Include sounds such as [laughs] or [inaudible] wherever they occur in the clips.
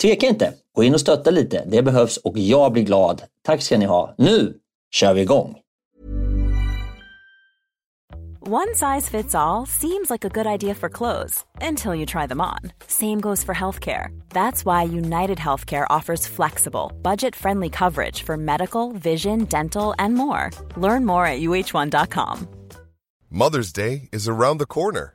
tveka inte. Gå in och stötta lite. Det behövs och jag blir glad. Tack ska ni ha. Nu kör vi igång! One size fits all seems like a good idea for clothes until you try them on. Same goes for healthcare. That's why United Healthcare offers flexible, budget-friendly coverage for medical, vision, dental and more. Learn more at uh1.com. Mother's Day is around the corner.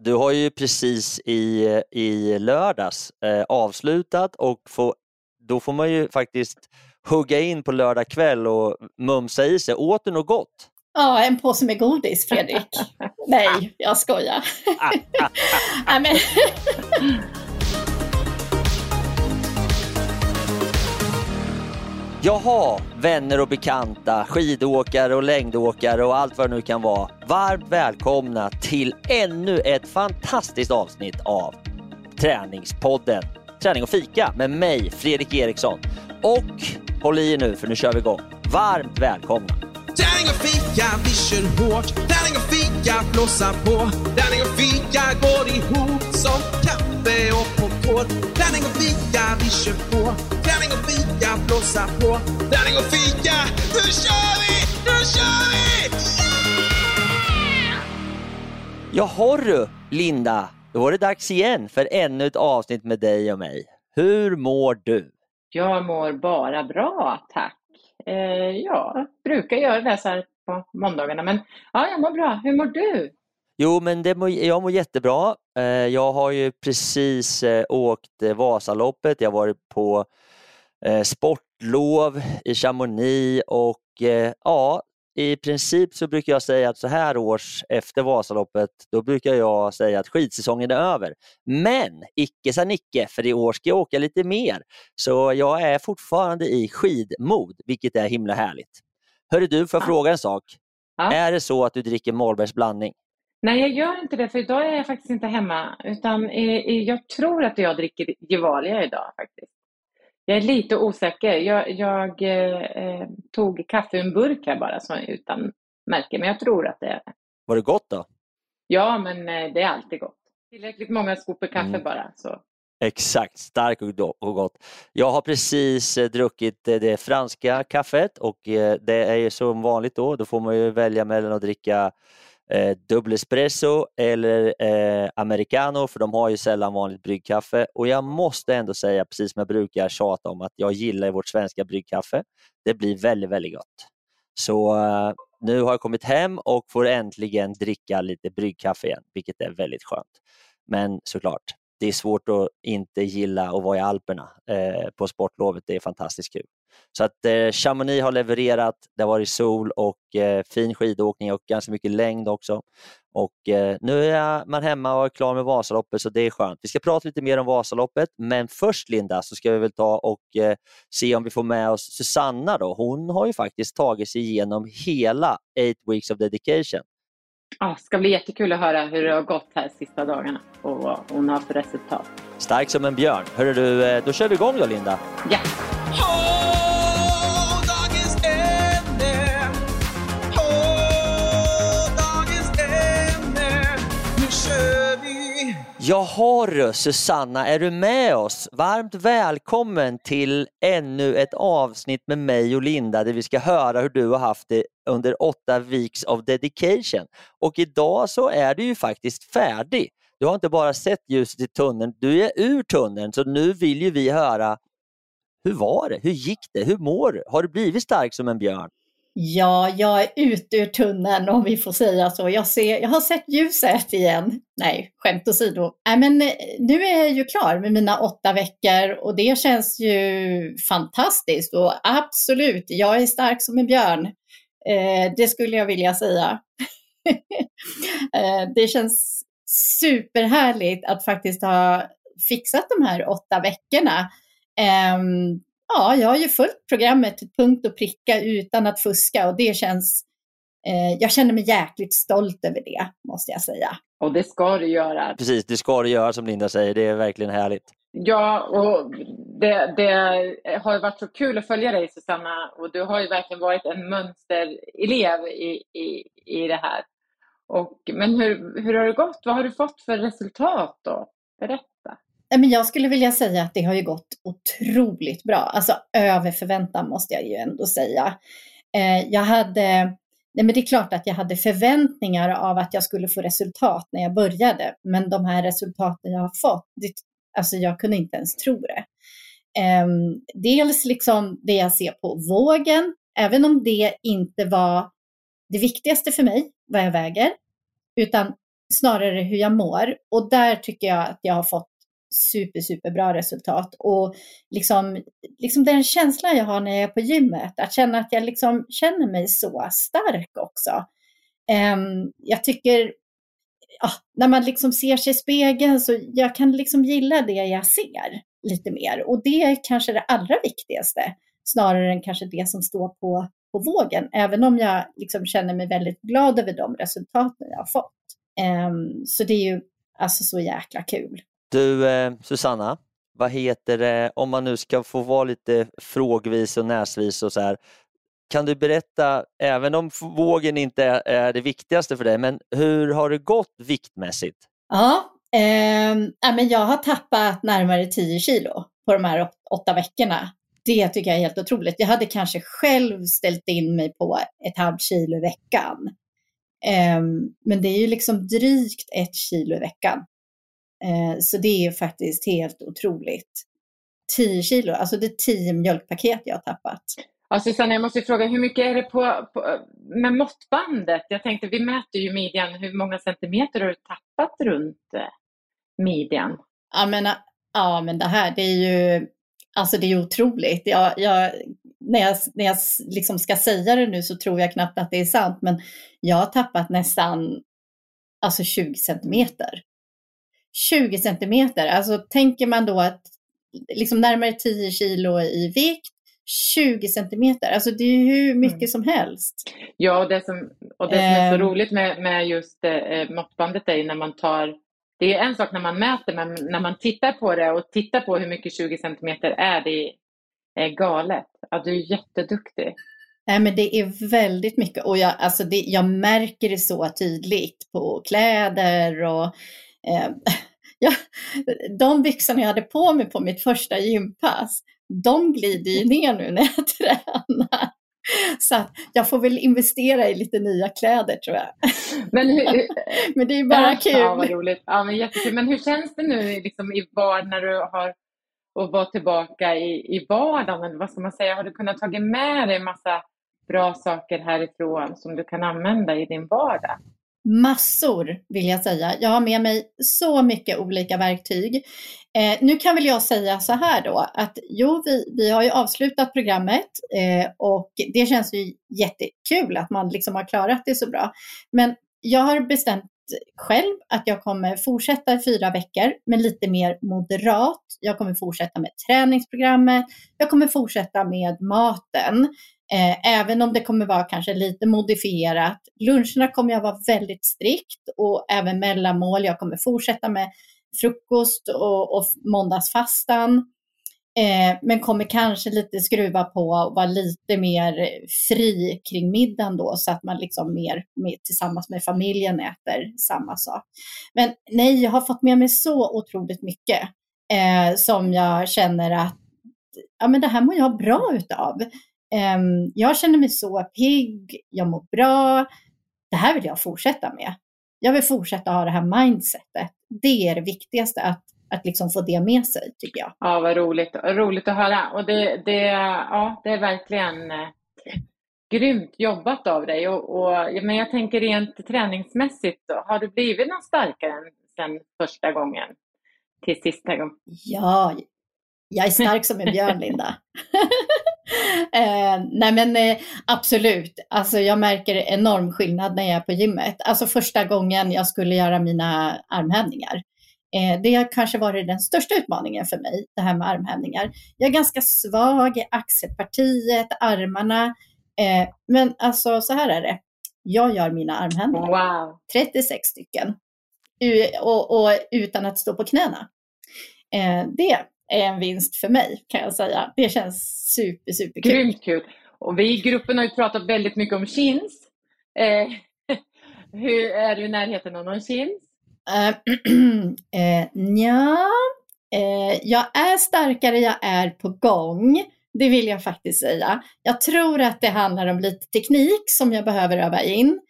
Du har ju precis i, i lördags eh, avslutat och få, då får man ju faktiskt hugga in på lördag kväll och mumsa i sig. Åt du något gott? Ja, en påse med godis Fredrik. [laughs] Nej, jag skojar. [laughs] Nej, men... [laughs] Jaha, vänner och bekanta, skidåkare och längdåkare och allt vad det nu kan vara. Varmt välkomna till ännu ett fantastiskt avsnitt av Träningspodden Träning och fika med mig, Fredrik Eriksson. Och håll i er nu för nu kör vi igång. Varmt välkomna! Träning och fika, vi kör hårt. Träning och fika, blåsa på. Träning och fika går ihop som kaffe och popcorn. Träning och fika, vi kör på. Träning och fika, blåsa på. Träning och fika, nu kör vi! Nu kör vi! Yeah! Jaha du, Linda. Då var det dags igen för ännu ett avsnitt med dig och mig. Hur mår du? Jag mår bara bra, tack. Eh, ja, brukar göra det så här på måndagarna, men ja, jag mår bra. Hur mår du? Jo, men det mår, jag mår jättebra. Eh, jag har ju precis eh, åkt eh, Vasaloppet. Jag har varit på eh, sportlov i Chamonix och eh, ja, i princip så brukar jag säga att så här års efter Vasaloppet, då brukar jag säga att skidsäsongen är över. Men icke sa Nicke, för i år ska jag åka lite mer. Så jag är fortfarande i skidmod, vilket är himla härligt. Hörru du, får jag Ja. fråga en sak? Ja. Är det så att du dricker Målbergs blandning? Nej, jag gör inte det, för idag är jag faktiskt inte hemma, utan eh, eh, jag tror att jag dricker Gevalia idag faktiskt. Jag är lite osäker. Jag, jag eh, eh, tog kaffe ur en burk här bara, så, utan märke, men jag tror att det är det. Var det gott då? Ja, men eh, det är alltid gott. Tillräckligt många skopor kaffe Mm. bara, så. Exakt, starkt och gott. Jag har precis eh, druckit det franska kaffet och det är ju som vanligt då, då får man ju välja mellan att dricka eh, dubbel espresso eller eh, americano för de har ju sällan vanligt bryggkaffe och jag måste ändå säga precis som jag brukar tjata om att jag gillar vårt svenska bryggkaffe. Det blir väldigt, väldigt gott. Så eh, nu har jag kommit hem och får äntligen dricka lite bryggkaffe igen, vilket är väldigt skönt. Men såklart, det är svårt att inte gilla att vara i Alperna eh, på sportlovet. Det är fantastiskt kul. Så att eh, Chamonix har levererat, det har varit sol och eh, fin skidåkning och ganska mycket längd också. Och eh, nu är man hemma och är klar med Vasaloppet så det är skönt. Vi ska prata lite mer om Vasaloppet men först Linda så ska vi väl ta och eh, se om vi får med oss Susanna då. Hon har ju faktiskt tagit sig igenom hela Eight Weeks of Dedication. Ja, det ska bli jättekul att höra hur det har gått här sista dagarna och vad hon har för resultat. Stark som en björn. Hörru du, eh, då kör vi igång då Linda. Ja. Åh, Jaha du, Susanna, är du med oss? Varmt välkommen till ännu ett avsnitt med mig och Linda där vi ska höra hur du har haft det under åtta weeks of dedication. Och idag så är du ju faktiskt färdig. Du har inte bara sett ljuset i tunneln, du är ur tunneln. Så nu vill ju vi höra, hur var det? Hur gick det? Hur mår du? Har du blivit stark som en björn? Ja, jag är ute ur tunneln om vi får säga så. Jag, ser, jag har sett ljuset igen. Nej, skämt åsido. Nej, men eh, nu är jag ju klar med mina åtta veckor och det känns ju fantastiskt. Och absolut, jag är stark som en björn. Eh, det skulle jag vilja säga. [laughs] eh, det känns superhärligt att faktiskt ha fixat de här åtta veckorna. Eh, ja, jag har ju följt programmet till punkt och pricka utan att fuska och det känns, eh, jag känner mig jäkligt stolt över det, måste jag säga. Och det ska du göra. Precis, det ska du göra som Linda säger, det är verkligen härligt. Ja, och det, det har ju varit så kul att följa dig Susanna och du har ju verkligen varit en mönsterelev i, i, i det här. Och, men hur, hur har det gått? Vad har du fått för resultat då? Berätta. Eh, men jag skulle vilja säga att det har ju gått otroligt bra. Alltså över förväntan måste jag ju ändå säga. Eh, jag hade, nej men det är klart att jag hade förväntningar av att jag skulle få resultat när jag började. Men de här resultaten jag har fått, det, alltså jag kunde inte ens tro det. Eh, dels liksom det jag ser på vågen, även om det inte var det viktigaste för mig, vad jag väger, utan snarare hur jag mår. Och där tycker jag att jag har fått super, super bra resultat. Och liksom, liksom den känslan jag har när jag är på gymmet, att känna att jag liksom känner mig så stark också. Um, jag tycker, ja, när man liksom ser sig i spegeln så jag kan liksom gilla det jag ser lite mer. Och det är kanske det allra viktigaste, snarare än kanske det som står på, på vågen. Även om jag liksom känner mig väldigt glad över de resultaten jag har fått. Um, så det är ju alltså så jäkla kul. Du eh, Susanna, vad heter det, om man nu ska få vara lite frågvis och näsvis och så här. Kan du berätta, även om vågen inte är det viktigaste för dig, men hur har det gått viktmässigt? Ja, eh, men jag har tappat närmare 10 kilo på de här åtta veckorna. Det tycker jag är helt otroligt. Jag hade kanske själv ställt in mig på ett halvt kilo i veckan. Eh, men det är ju liksom drygt ett kilo i veckan. Eh, så det är faktiskt helt otroligt. 10 kilo, alltså det är 10 mjölkpaket jag har tappat. Ja, Susanne, jag måste fråga, hur mycket är det på, på, med måttbandet? Jag tänkte, vi mäter ju midjan, hur många centimeter har du tappat runt eh, midjan? Ja men, ja, men det här, det är ju, alltså det är otroligt. Jag, jag, när jag, när jag liksom ska säga det nu så tror jag knappt att det är sant, men jag har tappat nästan alltså 20 centimeter. 20 centimeter. Alltså tänker man då att liksom närmare 10 kilo i vikt, 20 centimeter, alltså det är hur mycket mm. som helst. Ja, och det som, och det som är så um, roligt med, med just eh, måttbandet är när man tar det är en sak när man mäter, men när man tittar på det och tittar på hur mycket 20 centimeter är, det är galet. Ja, du är jätteduktig. Nej, men det är väldigt mycket och jag, alltså det, jag märker det så tydligt på kläder och eh, [laughs] ja, de byxorna jag hade på mig på mitt första gympass, de glider ju ner nu när jag [laughs] tränar. Så jag får väl investera i lite nya kläder tror jag. Men, hur, [laughs] men det är bara kul. Ja, vad roligt. Ja, men jättekul. Men hur känns det nu liksom, i vardagen när du har och vara tillbaka i, i vardagen? Vad ska man säga? Har du kunnat ta med dig en massa bra saker härifrån som du kan använda i din vardag? Massor vill jag säga. Jag har med mig så mycket olika verktyg. Eh, nu kan väl jag säga så här då att jo, vi, vi har ju avslutat programmet eh, och det känns ju jättekul att man liksom har klarat det så bra. Men jag har bestämt själv att jag kommer fortsätta i fyra veckor, men lite mer moderat. Jag kommer fortsätta med träningsprogrammet. Jag kommer fortsätta med maten. Eh, även om det kommer vara kanske lite modifierat. Luncherna kommer jag vara väldigt strikt och även mellanmål. Jag kommer fortsätta med frukost och, och måndagsfastan. Eh, men kommer kanske lite skruva på och vara lite mer fri kring middagen då så att man liksom mer med, tillsammans med familjen äter samma sak. Men nej, jag har fått med mig så otroligt mycket eh, som jag känner att ja, men det här mår jag bra utav. Eh, jag känner mig så pigg, jag mår bra. Det här vill jag fortsätta med. Jag vill fortsätta ha det här mindsetet. Det är det viktigaste, att att liksom få det med sig tycker jag. Ja, vad roligt, roligt att höra. Och det, det, ja, det är verkligen eh, grymt jobbat av dig. Och, och, men jag tänker rent träningsmässigt, då, har du blivit någon starkare än första gången till sista gången? Ja, jag är stark som en björn, Linda. [laughs] eh, nej men eh, absolut, alltså jag märker enorm skillnad när jag är på gymmet. Alltså första gången jag skulle göra mina armhävningar. Eh, det har kanske varit den största utmaningen för mig, det här med armhävningar. Jag är ganska svag i axelpartiet, armarna. Eh, men alltså så här är det. Jag gör mina armhävningar. Wow. 36 stycken. Och, och, utan att stå på knäna. Eh, det är en vinst för mig kan jag säga. Det känns super, super kul. Grymt kul. Och vi i gruppen har ju pratat väldigt mycket om chins. Eh, [laughs] hur, är du i närheten av någon chins? Uh, uh, ja, uh, jag är starkare, jag är på gång. Det vill jag faktiskt säga. Jag tror att det handlar om lite teknik som jag behöver öva in.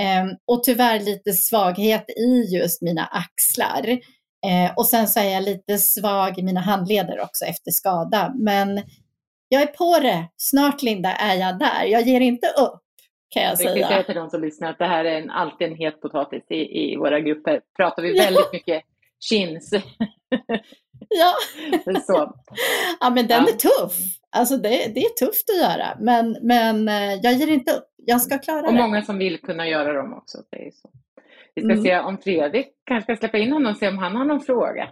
Um, och tyvärr lite svaghet i just mina axlar. Uh, och sen så är jag lite svag i mina handleder också efter skada. Men jag är på det. Snart Linda är jag där. Jag ger inte upp kan jag säga. Jag säga till de som lyssnar att det här är en, alltid en het potatis i, i våra grupper. Pratar vi väldigt ja. mycket chins. [laughs] ja. Så. ja, men den ja. är tuff. Alltså det, det är tufft att göra, men, men eh, jag ger inte upp. Jag ska klara och det. Och många som vill kunna göra dem också. Det är så. Vi ska mm. se om Fredrik kanske ska släppa in honom och se om han har någon fråga.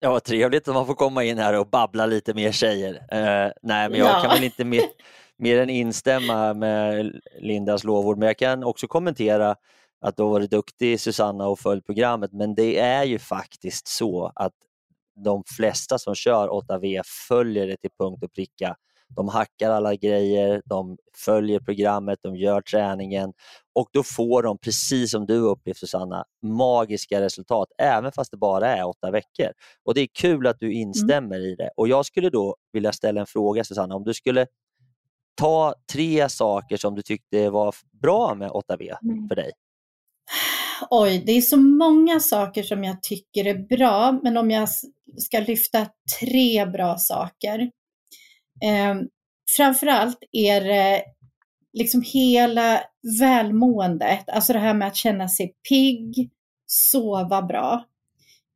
Ja, trevligt att man får komma in här och babbla lite mer tjejer. Uh, nej, men jag ja. kan väl inte mer, [laughs] mer än instämma med Lindas lovord, men jag kan också kommentera att du har varit duktig Susanna och följt programmet, men det är ju faktiskt så att de flesta som kör 8V följer det till punkt och pricka. De hackar alla grejer, de följer programmet, de gör träningen och då får de, precis som du upplevt Susanna, magiska resultat även fast det bara är åtta veckor. Och Det är kul att du mm. instämmer mm. i det. Och Jag skulle då vilja ställa en fråga Susanna, om du skulle ta tre saker som du tyckte var bra med 8V mm. för dig. Oj, det är så många saker som jag tycker är bra, men om jag ska lyfta tre bra saker. Eh, framförallt är det liksom hela välmåendet, alltså det här med att känna sig pigg, sova bra.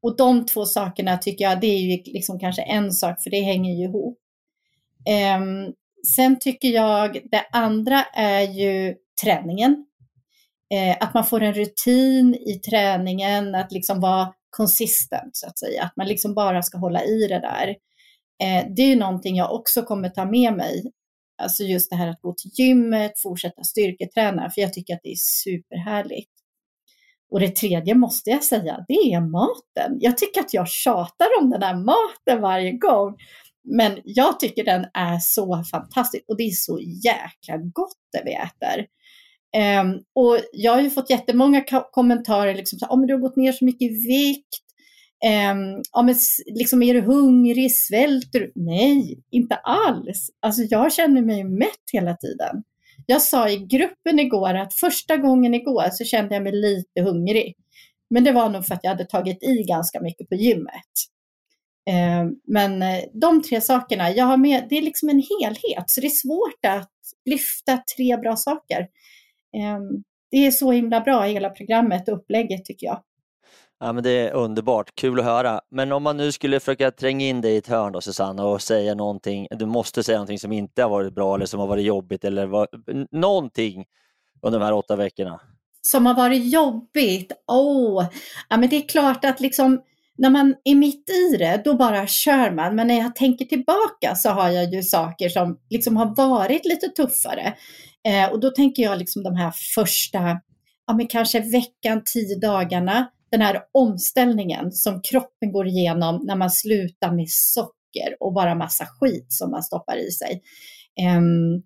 Och de två sakerna tycker jag, det är ju liksom kanske en sak, för det hänger ju ihop. Eh, Sen tycker jag det andra är ju träningen. Eh, att man får en rutin i träningen, att liksom vara konsistent så att säga, att man liksom bara ska hålla i det där. Eh, det är ju någonting jag också kommer ta med mig. Alltså just det här att gå till gymmet, fortsätta styrketräna, för jag tycker att det är superhärligt. Och det tredje måste jag säga, det är maten. Jag tycker att jag tjatar om den här maten varje gång. Men jag tycker den är så fantastisk och det är så jäkla gott det vi äter. Um, och jag har ju fått jättemånga kommentarer, liksom, så, oh, men du har gått ner så mycket i vikt. Um, ja, men, liksom, är du hungrig? Svälter du? Nej, inte alls. Alltså, jag känner mig mätt hela tiden. Jag sa i gruppen igår att första gången igår så kände jag mig lite hungrig. Men det var nog för att jag hade tagit i ganska mycket på gymmet. Ehm, eh, men de tre sakerna, jag har med, det är liksom en helhet, så det är svårt att lyfta tre bra saker. Ehm, det är så himla bra, hela programmet och upplägget tycker jag. Ja, men det är underbart, kul att höra. Men om man nu skulle försöka tränga in dig i ett hörn då Susanna och säga någonting, du måste säga någonting som inte har varit bra eller som har varit jobbigt eller var, någonting under de här åtta veckorna. Som har varit jobbigt? Åh, oh. ja men det är klart att liksom när man är mitt i det, då bara kör man. Men när jag tänker tillbaka så har jag ju saker som liksom har varit lite tuffare. Eh, och då tänker jag liksom de här första, ja men kanske veckan, tio dagarna den här omställningen som kroppen går igenom när man slutar med socker och bara massa skit som man stoppar i sig. Um,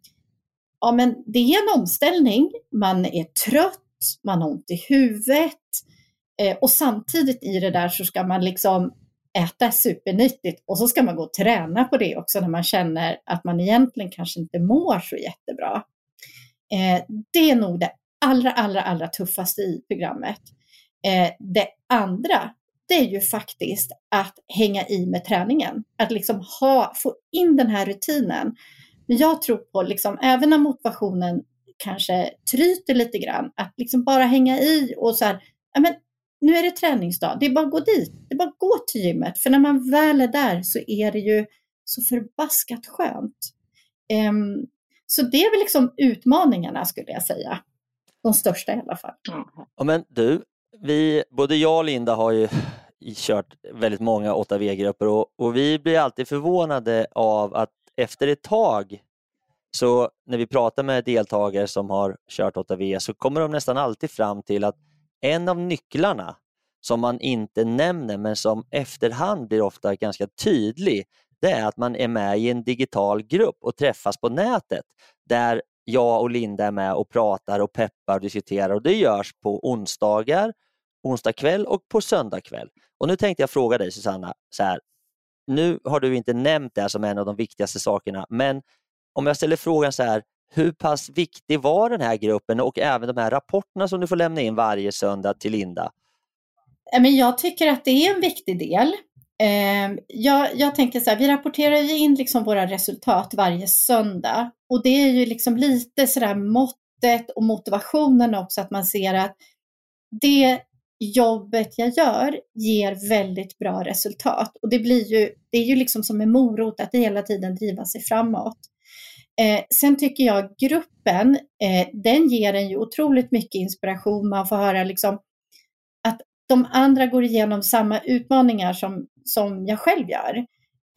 ja, men det är en omställning. Man är trött, man har ont i huvudet eh, och samtidigt i det där så ska man liksom äta supernyttigt och så ska man gå och träna på det också när man känner att man egentligen kanske inte mår så jättebra. Eh, det är nog det allra, allra, allra tuffaste i programmet. Eh, det andra, det är ju faktiskt att hänga i med träningen. Att liksom ha, få in den här rutinen. Men jag tror på, liksom, även när motivationen kanske tryter lite grann, att liksom bara hänga i och så här, ja men nu är det träningsdag, det är bara att gå dit, det är bara att gå till gymmet. För när man väl är där så är det ju så förbaskat skönt. Um, så det är väl liksom utmaningarna skulle jag säga. De största i alla fall. Ja, men du, vi, både jag och Linda har ju kört väldigt många 8V-grupper och, och, vi blir alltid förvånade av att efter ett tag så när vi pratar med deltagare som har kört 8V så kommer de nästan alltid fram till att en av nycklarna som man inte nämner men som efterhand blir ofta ganska tydlig det är att man är med i en digital grupp och träffas på nätet där jag och Linda är med och pratar och peppar och diskuterar och det görs på onsdagar onsdag kväll och på söndag kväll. Och nu tänkte jag fråga dig Susanna, så här, nu har du inte nämnt det här som en av de viktigaste sakerna, men om jag ställer frågan så här, hur pass viktig var den här gruppen och även de här rapporterna som du får lämna in varje söndag till Linda? Jag tycker att det är en viktig del. Ehm, jag, jag tänker så här, vi rapporterar ju in liksom våra resultat varje söndag och det är ju liksom lite sådär måttet och motivationen också att man ser att det jobbet jag gör ger väldigt bra resultat. Och det, blir ju, det är ju liksom som en morot att hela tiden driva sig framåt. Eh, sen tycker jag gruppen, eh, den ger en ju otroligt mycket inspiration. Man får höra liksom de andra går igenom samma utmaningar som, som jag själv gör.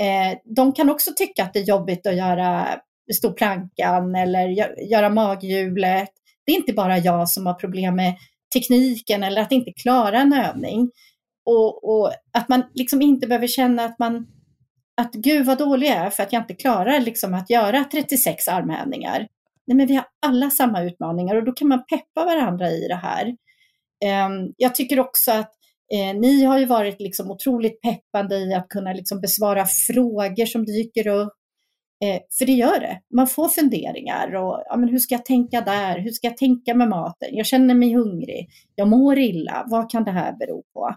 Eh, de kan också tycka att det är jobbigt att göra stå plankan eller göra maghjulet. Det är inte bara jag som har problem med tekniken eller att inte klara en övning. Och, och, att man liksom inte behöver känna att man att gud vad dålig jag är för att jag inte klarar liksom att göra 36 armhävningar. Nej, men vi har alla samma utmaningar och då kan man peppa varandra i det här. Ehm, jag tycker också att eh, ni har ju varit liksom otroligt peppande i att kunna liksom besvara frågor som dyker upp Eh, för det gör det. Man får funderingar och ja, men hur ska jag tänka där? Hur ska jag tänka med maten? Jag känner mig hungrig. Jag mår illa. Vad kan det här bero på?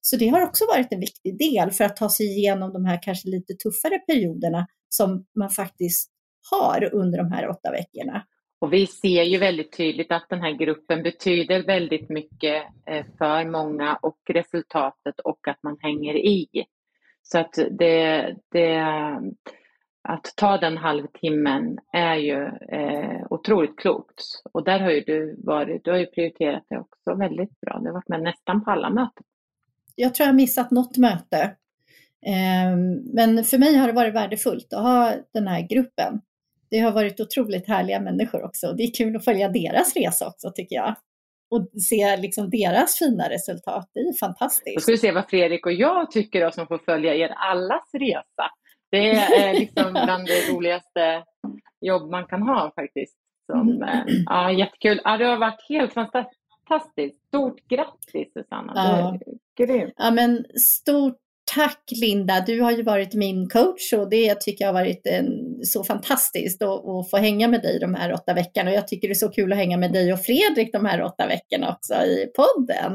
Så det har också varit en viktig del för att ta sig igenom de här kanske lite tuffare perioderna som man faktiskt har under de här åtta veckorna. Och vi ser ju väldigt tydligt att den här gruppen betyder väldigt mycket eh, för många och resultatet och att man hänger i. Så att det, det att ta den halvtimmen är ju eh, otroligt klokt. Och där har ju du varit, du har ju prioriterat det också väldigt bra. Du har varit med nästan på alla möten. Jag tror jag har missat något möte. Eh, men för mig har det varit värdefullt att ha den här gruppen. Det har varit otroligt härliga människor också. Det är kul att följa deras resa också tycker jag. Och se liksom deras fina resultat. Det är fantastiskt. Då ska vi se vad Fredrik och jag tycker då, som får följa er allas resa. Det är liksom [laughs] bland det roligaste jobb man kan ha faktiskt. Som, mm. eh, ja, jättekul. Ja, det har varit helt fantastiskt. Stort grattis Susanna. Ja. Grymt. Ja, men stort tack Linda. Du har ju varit min coach och det tycker jag har varit en, så fantastiskt att, att få hänga med dig de här åtta veckorna. Och jag tycker det är så kul att hänga med dig och Fredrik de här åtta veckorna också i podden.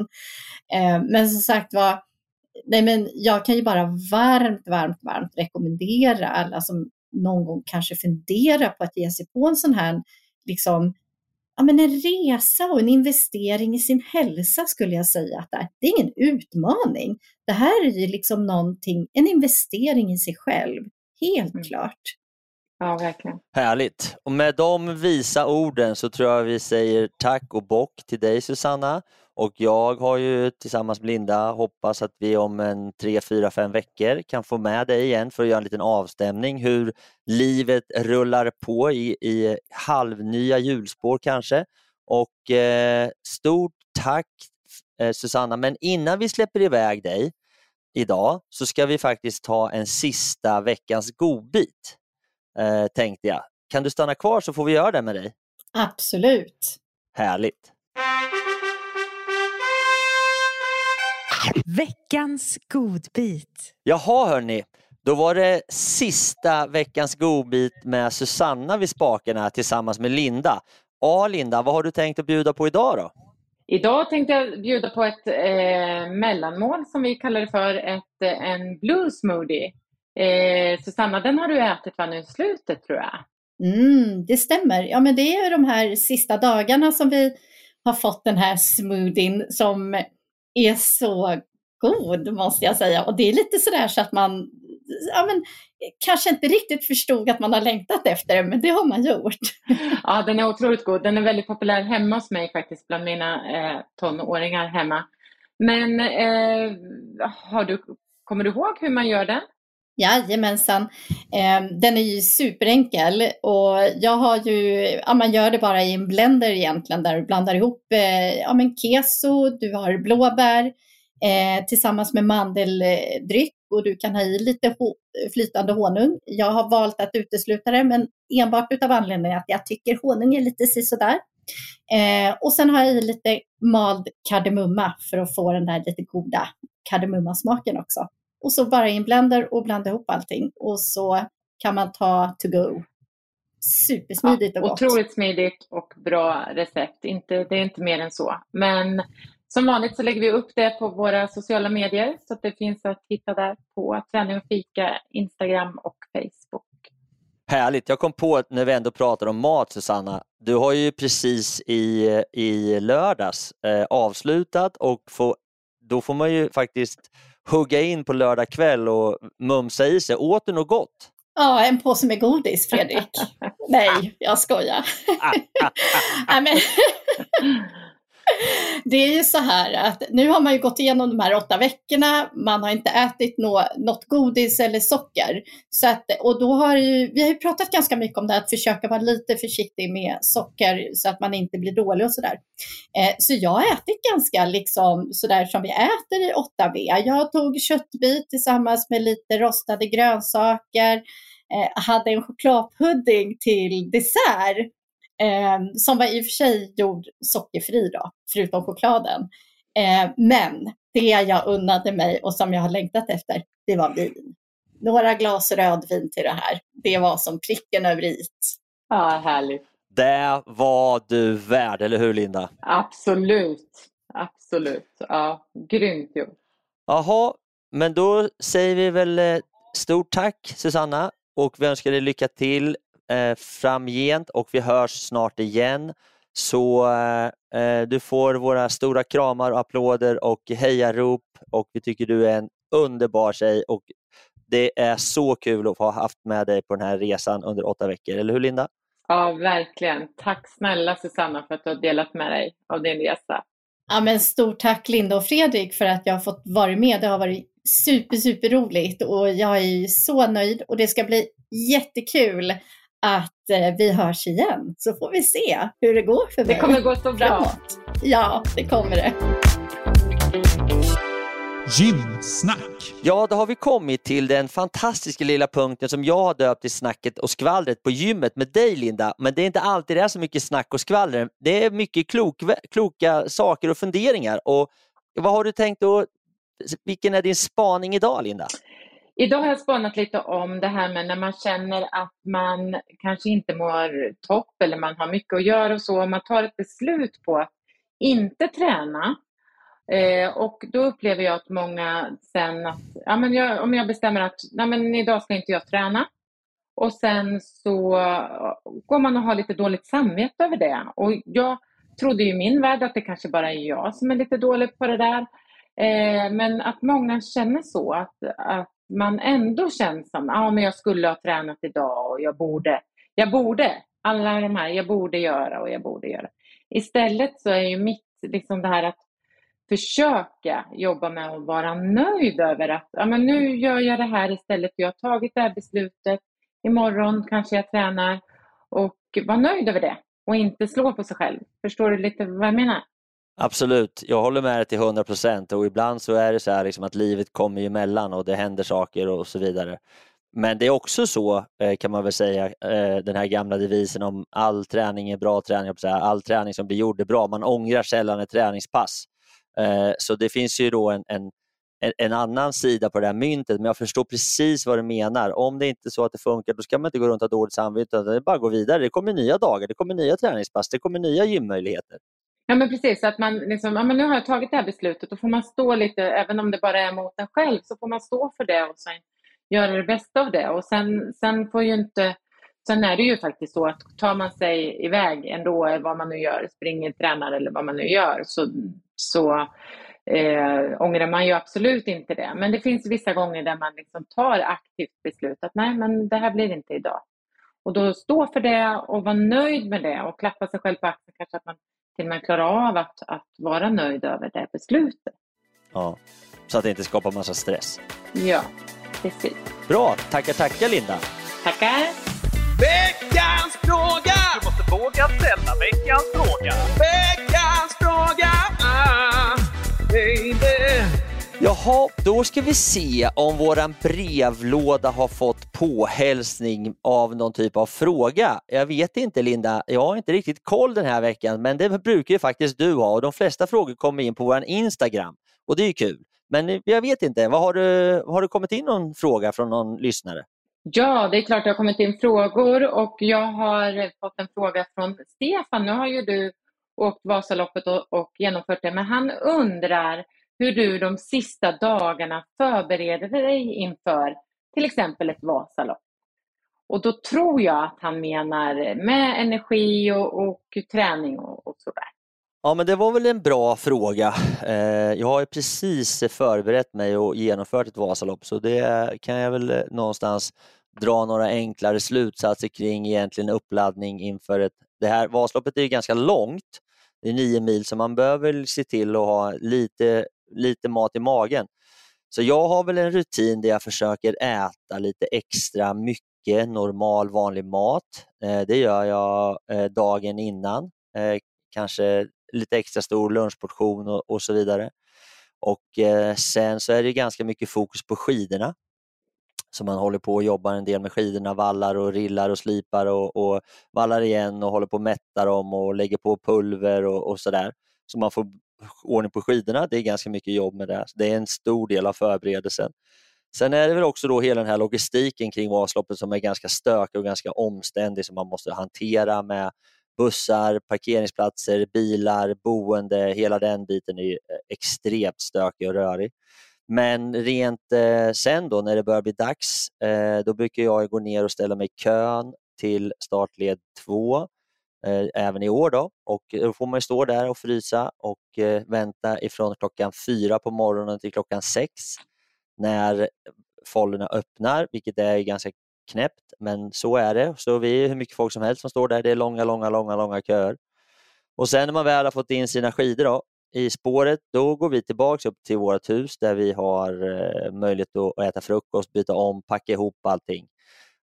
Eh, men som sagt var, nej men jag kan ju bara varmt, varmt, varmt rekommendera alla som någon gång kanske funderar på att ge sig på en sån här liksom, ja, men en resa och en investering i sin hälsa skulle jag säga att det är. Det är ingen utmaning. Det här är ju liksom någonting, en investering i sig själv. Helt Mm. klart. Ja, verkligen. Härligt! Och med de visa orden så tror jag vi säger tack och bock till dig Susanna. Och jag har ju tillsammans med Linda hoppas att vi om en tre, fyra, fem veckor kan få med dig igen för att göra en liten avstämning hur livet rullar på i, i halvnya hjulspår kanske. Och eh, stort tack eh, Susanna, men innan vi släpper iväg dig idag så ska vi faktiskt ta en sista veckans godbit eh, tänkte jag. Kan du stanna kvar så får vi göra det med dig. Absolut. Härligt! Veckans godbit. Jaha hörni, då var det sista veckans godbit med Susanna vid spakarna tillsammans med Linda. Ja Linda, vad har du tänkt att bjuda på idag då? Idag tänkte jag bjuda på ett eh, mellanmål som vi kallar det för, ett, eh, en blue smoothie. Eh, Susanna, den har du ätit va nu i slutet tror jag? Mm, det stämmer. Ja, men det är ju de här sista dagarna som vi har fått den här smoothien som är så god måste jag säga. Och det är lite sådär så att man ja, men, kanske inte riktigt förstod att man har längtat efter den, men det har man gjort. [laughs] Ja, den är otroligt god. Den är väldigt populär hemma hos mig faktiskt, bland mina eh, tonåringar hemma. Men eh, har du, kommer du ihåg hur man gör den? Jajamensan. Ehm, den är ju superenkel och jag har ju, ja man gör det bara i en blender egentligen där du blandar ihop eh, ja, men keso, du har blåbär eh, tillsammans med mandeldryck och du kan ha i lite flytande honung. Jag har valt att utesluta det men enbart utav anledningen att jag tycker honung är lite sisådär. Eh, och sen har jag i lite mald kardemumma för att få den där lite goda kardemummasmaken också. Och så bara i en blender och blanda ihop allting. Och så kan man ta to go. Supersmidigt och gott. Otroligt smidigt och bra recept. Inte, det är inte mer än så. Men som vanligt så lägger vi upp det på våra sociala medier så att det finns att hitta där på Träning och fika, Instagram och Facebook. Härligt! Jag kom på att när vi ändå pratar om mat Susanna, du har ju precis i, i lördags eh, avslutat och få, då får man ju faktiskt hugga in på lördag kväll och mumsa i sig. Åt du något gott? Ja, en påse med godis, Fredrik. [laughs] Nej, jag skojar. [laughs] Nej, men... [laughs] Det är ju så här att nu har man ju gått igenom de här åtta veckorna, man har inte ätit nå, något godis eller socker. Så att, och då har ju, vi har ju pratat ganska mycket om det, att försöka vara lite försiktig med socker så att man inte blir dålig och sådär. Eh, så jag har ätit ganska liksom sådär som vi äter i 8V. Jag tog köttbit tillsammans med lite rostade grönsaker, eh, hade en chokladpudding till dessert. Eh, som var i och för sig gjord sockerfri då, förutom chokladen. Eh, men det jag unnade mig och som jag har längtat efter, det var vin. Några glas rödvin till det här. Det var som pricken över i. Ja, härligt. Det var du värd, eller hur Linda? Absolut. Absolut. Ja, grymt gjort. Jaha, men då säger vi väl eh, stort tack Susanna och vi önskar dig lycka till eh, framgent och vi hörs snart igen. Så eh, eh, du får våra stora kramar och applåder och hejarop och vi tycker du är en underbar tjej och det är så kul att ha haft med dig på den här resan under åtta veckor, eller hur Linda? Ja, verkligen. Tack snälla Susanna för att du har delat med dig av din resa. Ja, men stort tack Linda och Fredrik för att jag har fått vara med. Det har varit super, super roligt och jag är så nöjd och det ska bli jättekul att eh, vi hörs igen. Så får vi se hur det går för mig. Det kommer gå så bra. framåt. Ja, det kommer det. Gymsnack. Ja, då har vi kommit till den fantastiska lilla punkten som jag har döpt till snacket och skvallret på gymmet med dig Linda. Men det är inte alltid det är så mycket snack och skvaller. Det är mycket klok, kloka saker och funderingar. Och vad har du tänkt att, vilken är din spaning idag Linda? Idag har jag spanat lite om det här med när man känner att man kanske inte mår topp eller man har mycket att göra och så. Om Man tar ett beslut på att inte träna. Eh, och då upplever jag att många sen att, ja, men jag, om jag bestämmer att nej, men idag ska inte jag träna. och sen så går man och har lite dåligt samvete över det. Och jag trodde i min värld att det kanske bara är jag som är lite dålig på det där. Eh, men att många känner så, att, att man ändå känner som, ja ah, men jag skulle ha tränat idag och jag borde, jag borde, alla de här, jag borde göra och jag borde göra. Istället så är ju mitt, liksom det här att försöka jobba med att vara nöjd över att ja, men nu gör jag det här istället. Jag har tagit det här beslutet. Imorgon kanske jag tränar och vara nöjd över det och inte slå på sig själv. Förstår du lite vad jag menar? Absolut, jag håller med dig till 100 procent och ibland så är det så här liksom att livet kommer emellan och det händer saker och så vidare. Men det är också så, eh, kan man väl säga, eh, den här gamla devisen om all träning är bra träning, all träning som blir gjord är bra. Man ångrar sällan ett träningspass. Eh, så det finns ju då en, en, en annan sida på det här myntet, men jag förstår precis vad du menar. Om det inte är så att det funkar, då ska man inte gå runt och ha dåligt samvete, utan det är bara att gå vidare. Det kommer nya dagar, det kommer nya träningspass, det kommer nya gymmöjligheter. Ja men precis, att man liksom, ja, men nu har jag tagit det här beslutet, då får man stå lite, även om det bara är mot en själv, så får man stå för det och sen göra det bästa av det. Och sen, sen får ju inte Sen är det ju faktiskt så att tar man sig iväg ändå, vad man nu gör, springer, tränar eller vad man nu gör, så, så eh, ångrar man ju absolut inte det. Men det finns vissa gånger där man liksom tar aktivt beslut att nej, men det här blir inte idag. Och då stå för det och vara nöjd med det och klappa sig själv på axeln, kanske att man till med klarar av att, att vara nöjd över det beslutet. Ja, så att det inte skapar massa stress. Ja, precis. Bra, tackar, tackar Linda. Tackar. Veckans fråga! Du måste våga ställa veckans fråga. Veckans fråga! Ah, baby. Jaha, då ska vi se om våran brevlåda har fått påhälsning av någon typ av fråga. Jag vet inte Linda, jag har inte riktigt koll den här veckan, men det brukar ju faktiskt du ha och de flesta frågor kommer in på vår Instagram och det är ju kul. Men eh, jag vet inte, vad har, du, har det kommit in någon fråga från någon lyssnare? Ja, det är klart det har kommit in frågor och jag har fått en fråga från Stefan. Nu har ju du åkt Vasaloppet och, och genomfört det, men han undrar hur du de sista dagarna förbereder dig inför till exempel ett Vasalopp. Och då tror jag att han menar med energi och, och träning och, och sådär. Ja, men det var väl en bra fråga. Eh, jag har precis förberett mig och genomfört ett Vasalopp så det kan jag väl eh, någonstans dra några enklare slutsatser kring egentligen uppladdning inför ett... Det här Vasaloppet är ganska långt, det är nio mil, så man behöver se till att ha lite, lite mat i magen. Så jag har väl en rutin där jag försöker äta lite extra mycket normal vanlig mat. Eh, det gör jag eh, dagen innan, eh, kanske lite extra stor lunchportion och, så vidare. Och Sen så är det ganska mycket fokus på skidorna. Så man håller på och jobbar en del med skidorna, vallar och rillar och slipar och, och vallar igen och håller på att mätta dem och lägger på pulver och, och sådär. Så man får ordning på skidorna. Det är ganska mycket jobb med det. Det är en stor del av förberedelsen. Sen är det väl också då hela den här logistiken kring Vasaloppet som är ganska stökig och ganska omständig som man måste hantera med bussar, parkeringsplatser, bilar, boende, hela den biten är eh, extremt stökig och rörig. Men rent eh, sen då när det börjar bli dags, eh, då brukar jag gå ner och ställa mig i kön till startled 2 Eh, även i år. Då. Och då får man stå där och frysa och eh, vänta ifrån klockan fyra på morgonen till klockan sex när follorna öppnar, vilket är ganska knäppt, men så är det. Så vi är hur mycket folk som helst som står där. Det är långa, långa, långa, långa köer. Och sen när man väl har fått in sina skidor då, i spåret, då går vi tillbaka upp till vårt hus där vi har eh, möjlighet att äta frukost, byta om, packa ihop allting.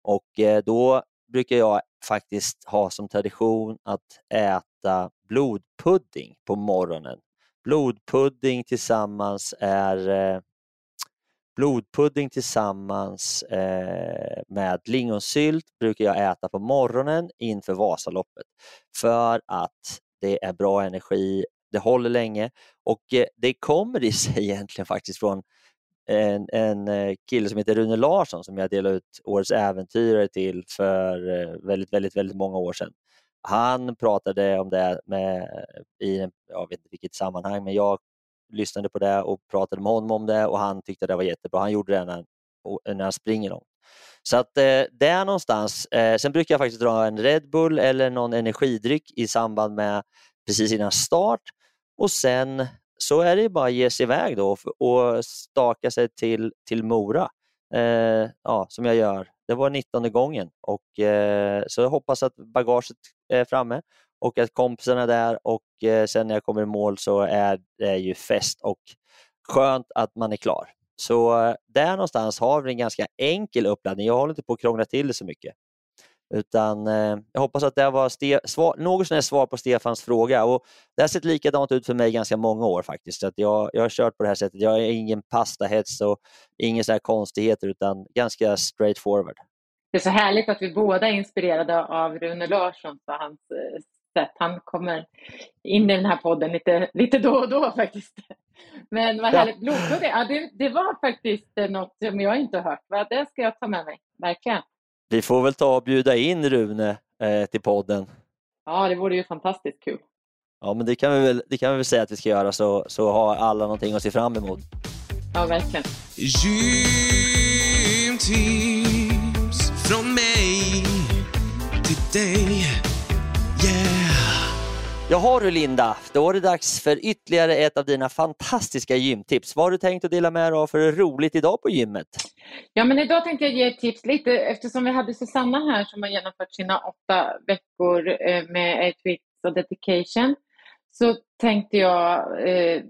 Och då brukar jag faktiskt ha som tradition att äta blodpudding på morgonen. Blodpudding tillsammans är eh, Blodpudding tillsammans eh, med lingonsylt brukar jag äta på morgonen inför Vasaloppet för att det är bra energi, det håller länge och eh, det kommer i sig [laughs] egentligen faktiskt från en, en eh, kille som heter Rune Larsson som jag delade ut Årets äventyrare till för eh, väldigt, väldigt, väldigt många år sedan. Han pratade om det med, i, jag vet inte vilket sammanhang, men jag lyssnade på det och pratade med honom om det och han tyckte det var jättebra. Han gjorde det när, när han springer långt. Så att eh, där någonstans, eh, sen brukar jag faktiskt dra en Red Bull eller någon energidryck i samband med precis innan start och sen så är det bara att ge sig iväg då och staka sig till, till Mora, eh, ja, som jag gör. Det var 19 gången och eh, så jag hoppas att bagaget är framme och att kompisarna är där och eh, sen när jag kommer i mål så är det ju fest och skönt att man är klar. Så eh, där någonstans har vi en ganska enkel uppladdning. Jag håller inte på att krångla till det så mycket. Utan eh, jag hoppas att det var ste- svar, något sådär svar på Stefans fråga. Och det har sett likadant ut för mig ganska många år faktiskt. Så att jag, jag har kört på det här sättet. Jag är ingen pastahets och inga så konstigheter utan ganska straight forward. Det är så härligt att vi båda är inspirerade av Rune Larsson och hans eh, sätt. Han kommer in i den här podden lite, lite då och då faktiskt. Men vad härligt. Blodblod, ja, det, det var faktiskt något som jag inte har hört. Det ska jag ta med mig, verkligen. Vi får väl ta och bjuda in Rune eh, till podden. Ja, det vore ju fantastiskt kul. Ja, men det kan vi väl, det kan vi väl säga att vi ska göra så, så har alla någonting att se fram emot. Ja, verkligen. Gymtips från mig till dig. Yeah. Jaha du Linda, då är det dags för ytterligare ett av dina fantastiska gymtips. Vad har du tänkt att dela med dig av för roligt idag på gymmet? Ja, men idag tänkte jag ge ett tips lite eftersom vi hade Susanna här som har genomfört sina åtta veckor eh, med 8 weeks och dedication. Så tänkte jag eh,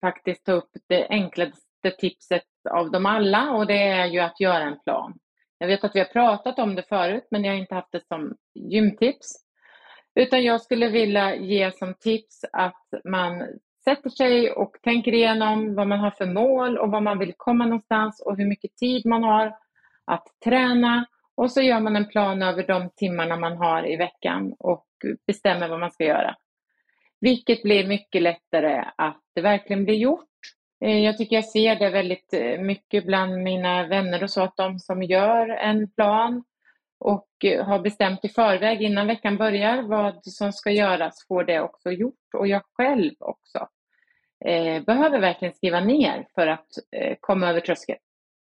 faktiskt ta upp det enklaste tipset av dem alla och det är ju att göra en plan. Jag vet att vi har pratat om det förut men jag har inte haft det som gymtips. Utan jag skulle vilja ge som tips att man sätter sig och tänker igenom vad man har för mål och var man vill komma någonstans och hur mycket tid man har att träna. Och så gör man en plan över de timmarna man har i veckan och bestämmer vad man ska göra. Vilket blir mycket lättare att det verkligen blir gjort. Eh, jag tycker jag ser det väldigt eh, mycket bland mina vänner och så att de som gör en plan och eh, har bestämt i förväg innan veckan börjar vad som ska göras får det också gjort och jag själv också eh, behöver verkligen skriva ner för att eh, komma över tröskeln.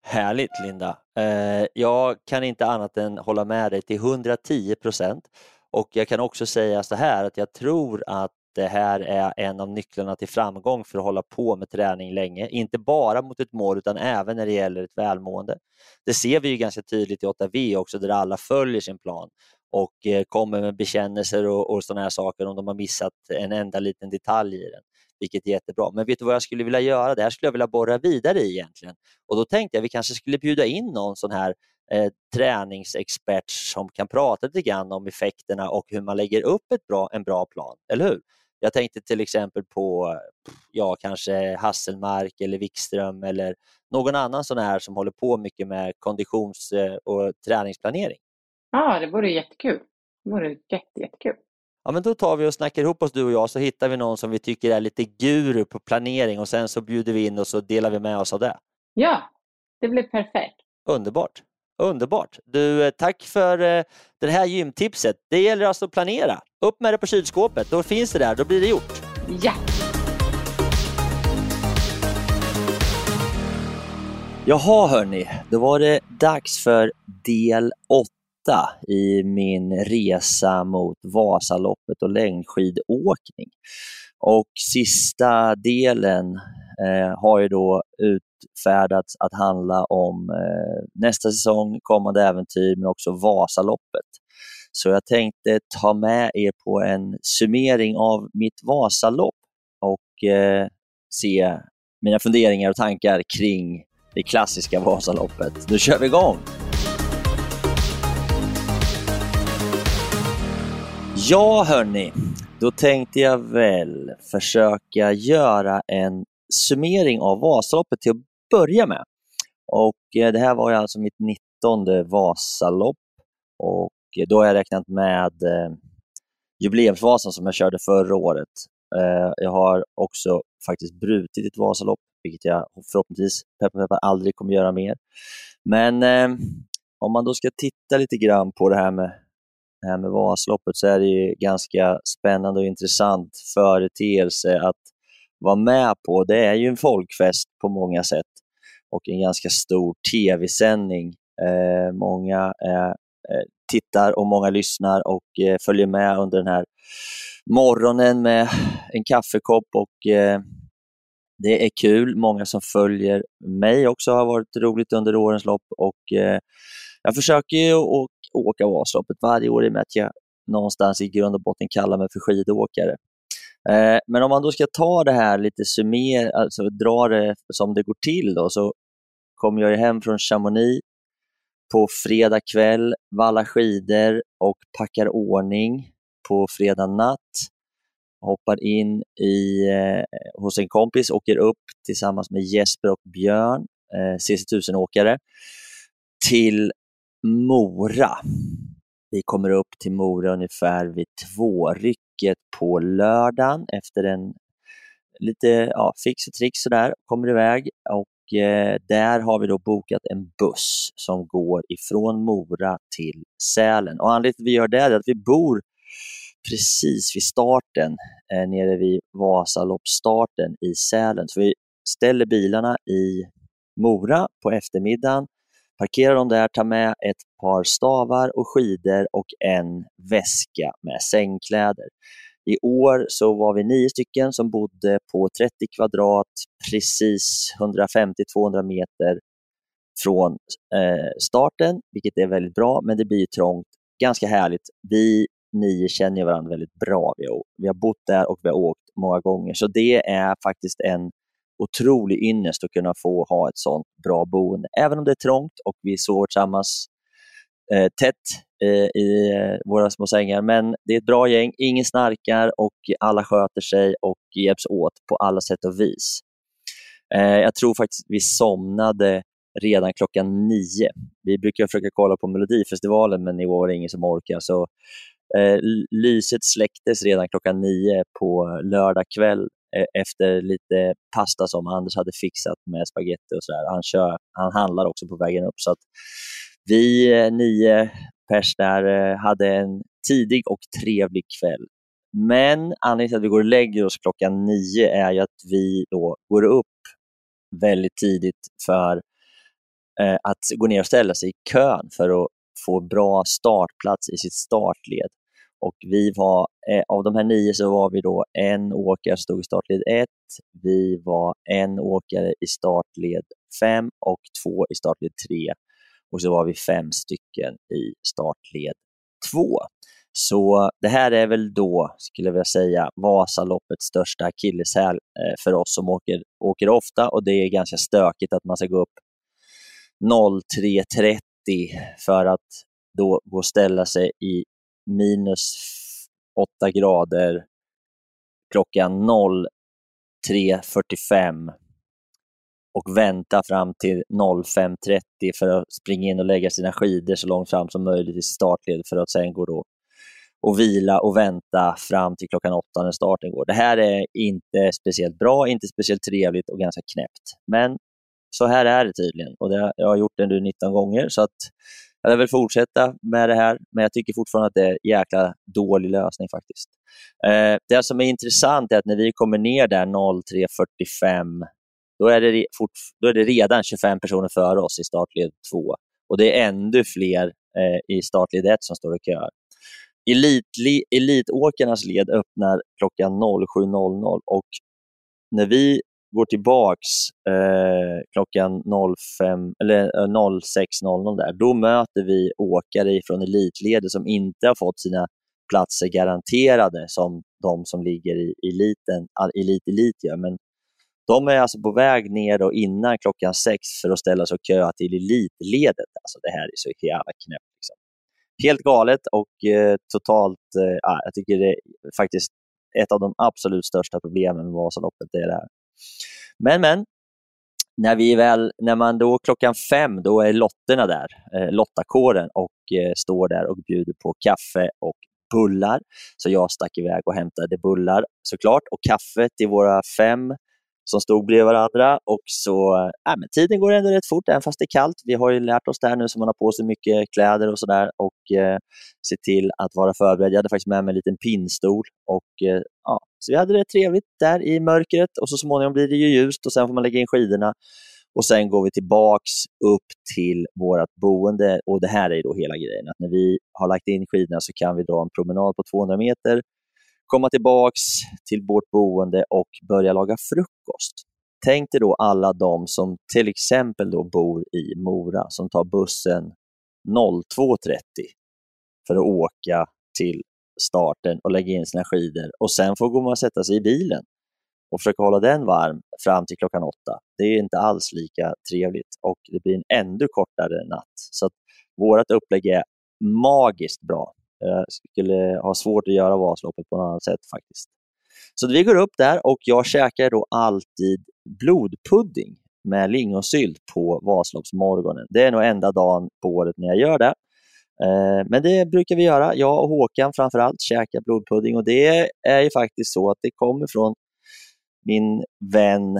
Härligt Linda! Eh, jag kan inte annat än hålla med dig till 110 procent och jag kan också säga så här att jag tror att det här är en av nycklarna till framgång för att hålla på med träning länge. Inte bara mot ett mål utan även när det gäller ett välmående. Det ser vi ju ganska tydligt i 8V också där alla följer sin plan och eh, kommer med bekännelser och, och sådana här saker om de har missat en enda liten detalj i den vilket är jättebra. Men vet du vad jag skulle vilja göra? Det här skulle jag vilja borra vidare i egentligen. Och då tänkte jag att vi kanske skulle bjuda in någon sån här eh, träningsexpert som kan prata lite grann om effekterna och hur man lägger upp ett bra, en bra plan, eller hur? Jag tänkte till exempel på ja, kanske Hasselmark eller Wikström eller någon annan sån här som håller på mycket med konditions eh, och träningsplanering. Ja, det vore jättekul. Det vore jätte, jättekul. Ja, men då tar vi och snackar ihop oss du och jag så hittar vi någon som vi tycker är lite guru på planering och sen så bjuder vi in och så delar vi med oss av det. Ja, det blir perfekt. Underbart. Underbart. Du, eh, tack för eh, det här gymtipset. Det gäller alltså att planera. Upp med det på kylskåpet, då finns det där, då blir det gjort. Ja! Jaha hörni, då var det dags för del 8 i min resa mot Vasaloppet och längdskidåkning. Och sista delen eh, har ju då utfärdats att handla om eh, nästa säsong, kommande äventyr men också Vasaloppet. Så jag tänkte ta med er på en summering av mitt Vasalopp och eh, se mina funderingar och tankar kring det klassiska Vasaloppet. Nu kör vi igång! Ja hörni, då tänkte jag väl försöka göra en summering av Vasaloppet till att börja med. Och eh, Det här var ju alltså mitt 19 Vasalopp och eh, då har jag räknat med eh, jubileumsvasan som jag körde förra året. Jag har också faktiskt brutit ett Vasalopp, vilket jag förhoppningsvis peppar, peppar aldrig kommer göra mer. Men om man då ska titta lite grann på det här med, det här med Vasaloppet så är det ju ganska spännande och intressant företeelse att vara med på. Det är ju en folkfest på många sätt och en ganska stor tv-sändning Eh, många eh, eh, tittar och många lyssnar och eh, följer med under den här morgonen med en kaffekopp och eh, det är kul. Många som följer mig också har varit roligt under årens lopp och eh, jag försöker ju att åka Vasaloppet varje år i och med att jag någonstans i grund och botten kallar mig för skidåkare. Eh, men om man då ska ta det här lite summer, alltså dra det som det går till då, så kom jag hem från Chamonix på fredag kväll, vallar skidor och packar ordning på fredag natt. Hoppar in i, eh, hos en kompis, åker upp tillsammans med Jesper och Björn, eh, CC1000-åkare, till Mora. Vi kommer upp till Mora ungefär vid tvårycket på lördagen efter en lite ja, fix och trix sådär, kommer iväg och Eh, där har vi då bokat en buss som går ifrån Mora till Sälen. Och anledningen till att vi gör det är att vi bor precis vid starten, eh, nere vid Vasaloppsstarten i Sälen. Så vi ställer bilarna i Mora på eftermiddagen parkerar dem där, tar med ett par stavar och skidor och en väska med sängkläder. I år så var vi nio stycken som bodde på 30 kvadrat, precis 150-200 meter från eh, starten, vilket är väldigt bra, men det blir trångt. Ganska härligt. Vi nio känner varandra väldigt bra. Vi har, vi har bott där och vi har åkt många gånger, så det är faktiskt en otrolig ynnest att kunna få ha ett sånt bra boende. Även om det är trångt och vi sover tillsammans eh, tätt eh, i eh, våra små sängar. Men det är ett bra gäng, ingen snarkar och alla sköter sig och hjälps åt på alla sätt och vis. Eh, jag tror faktiskt vi somnade redan klockan nio. Vi brukar försöka kolla på Melodifestivalen, men i år var det ingen som orkar. Så eh, lyset släcktes redan klockan nio på lördag kväll Eh, efter lite pasta som Anders hade fixat med spagetti och sådär. Han, kör, han handlar också på vägen upp. Så att vi eh, nio pers där eh, hade en tidig och trevlig kväll. Men anledningen till att vi går och lägger oss klockan nio är ju att vi då går upp väldigt tidigt för eh, att gå ner och ställa sig i kön för att få bra startplats i sitt startled. Och vi var, eh, av de här nio så var vi då en åkare som stod i startled 1, vi var en åkare i startled 5 och två i startled 3 och så var vi fem stycken i startled två. Så det här är väl då, skulle jag vilja säga, Vasaloppets största akilleshäl eh, för oss som åker, åker ofta och det är ganska stökigt att man ska gå upp 03.30 för att då gå och ställa sig i minus 8 grader klockan 03.45 och vänta fram till 05.30 för att springa in och lägga sina skidor så långt fram som möjligt i startled för att sen gå då och vila och vänta fram till klockan åtta när starten går. Det här är inte speciellt bra, inte speciellt trevligt och ganska knäppt. Men så här är det tydligen och det, jag har gjort det nu 19 gånger så att jag vill fortsätta med det här, men jag tycker fortfarande att det är en jäkla dålig lösning faktiskt. Eh, det som är intressant är att när vi kommer ner där 03.45, då är, det fort, då är det redan 25 personer före oss i startled 2 och det är ännu fler eh, i startled 1 som står i kö. Elitåkarnas led öppnar klockan 07.00 och när vi går tillbaks eh, klockan 05, eller, eh, 06.00 där, då möter vi åkare från elitledet som inte har fått sina platser garanterade som de som ligger i eliten, elit, elit gör. Men de är alltså på väg ner och innan klockan sex för att ställa sig och köa till elitledet. Alltså det här är så jävla knäppt. Liksom. Helt galet och eh, totalt, eh, jag tycker det är faktiskt ett av de absolut största problemen med Vasaloppet. Det är det här. Men, men, när, vi väl, när man då klockan fem, då är lotterna där, eh, lottakåren, och eh, står där och bjuder på kaffe och bullar. Så jag stack iväg och hämtade bullar såklart och kaffe till våra fem som stod bredvid varandra. Och så, äh, men tiden går ändå rätt fort, även fast det är kallt. Vi har ju lärt oss det här nu, så man har på sig mycket kläder och sådär och eh, se till att vara förberedd. Jag hade faktiskt med mig en liten pinnstol och eh, ja, så vi hade det trevligt där i mörkret och så småningom blir det ju ljust och sen får man lägga in skidorna. Och sen går vi tillbaks upp till vårt boende och det här är då hela grejen. Att när vi har lagt in skidorna så kan vi dra en promenad på 200 meter, komma tillbaks till vårt boende och börja laga frukost. Tänk dig då alla de som till exempel då bor i Mora som tar bussen 02.30 för att åka till starten och lägga in sina skidor och sen får man sätta sig i bilen och försöka hålla den varm fram till klockan åtta. Det är inte alls lika trevligt och det blir en ännu kortare natt. Så att vårt upplägg är magiskt bra. Jag skulle ha svårt att göra Vasaloppet på något annat sätt faktiskt. Så vi går upp där och jag käkar då alltid blodpudding med lingonsylt på Vasaloppsmorgonen. Det är nog enda dagen på året när jag gör det. Eh, men det brukar vi göra, jag och Håkan framförallt käkar blodpudding och det är ju faktiskt så att det kommer från min vän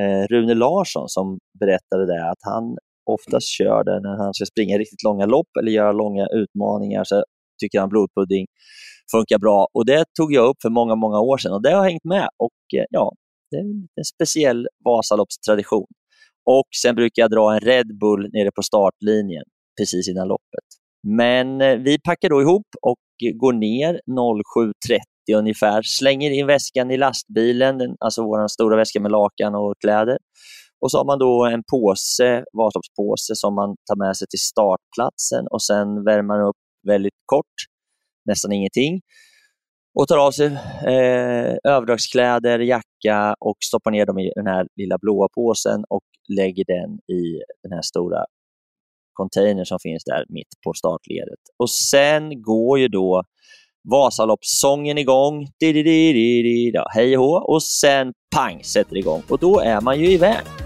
eh, Rune Larsson som berättade det att han oftast kör det när han ska springa riktigt långa lopp eller göra långa utmaningar så tycker han blodpudding funkar bra. Och Det tog jag upp för många, många år sedan och det har hängt med. Och eh, ja, Det är en speciell Vasaloppstradition. Och Sen brukar jag dra en Red Bull nere på startlinjen precis innan loppet. Men eh, vi packar då ihop och går ner 07.30 ungefär, slänger in väskan i lastbilen, alltså vår stora väska med lakan och kläder. Och så har man då en påse, Vasaloppspåse som man tar med sig till startplatsen och sen värmer man upp väldigt kort, nästan ingenting och tar av sig eh, överdragskläder, jacka och stoppar ner dem i den här lilla blåa påsen och lägger den i den här stora containern som finns där mitt på startledet. Och sen går ju då Vasaloppssången igång, di -di -di -di hej och hå, och sen pang sätter det igång och då är man ju iväg.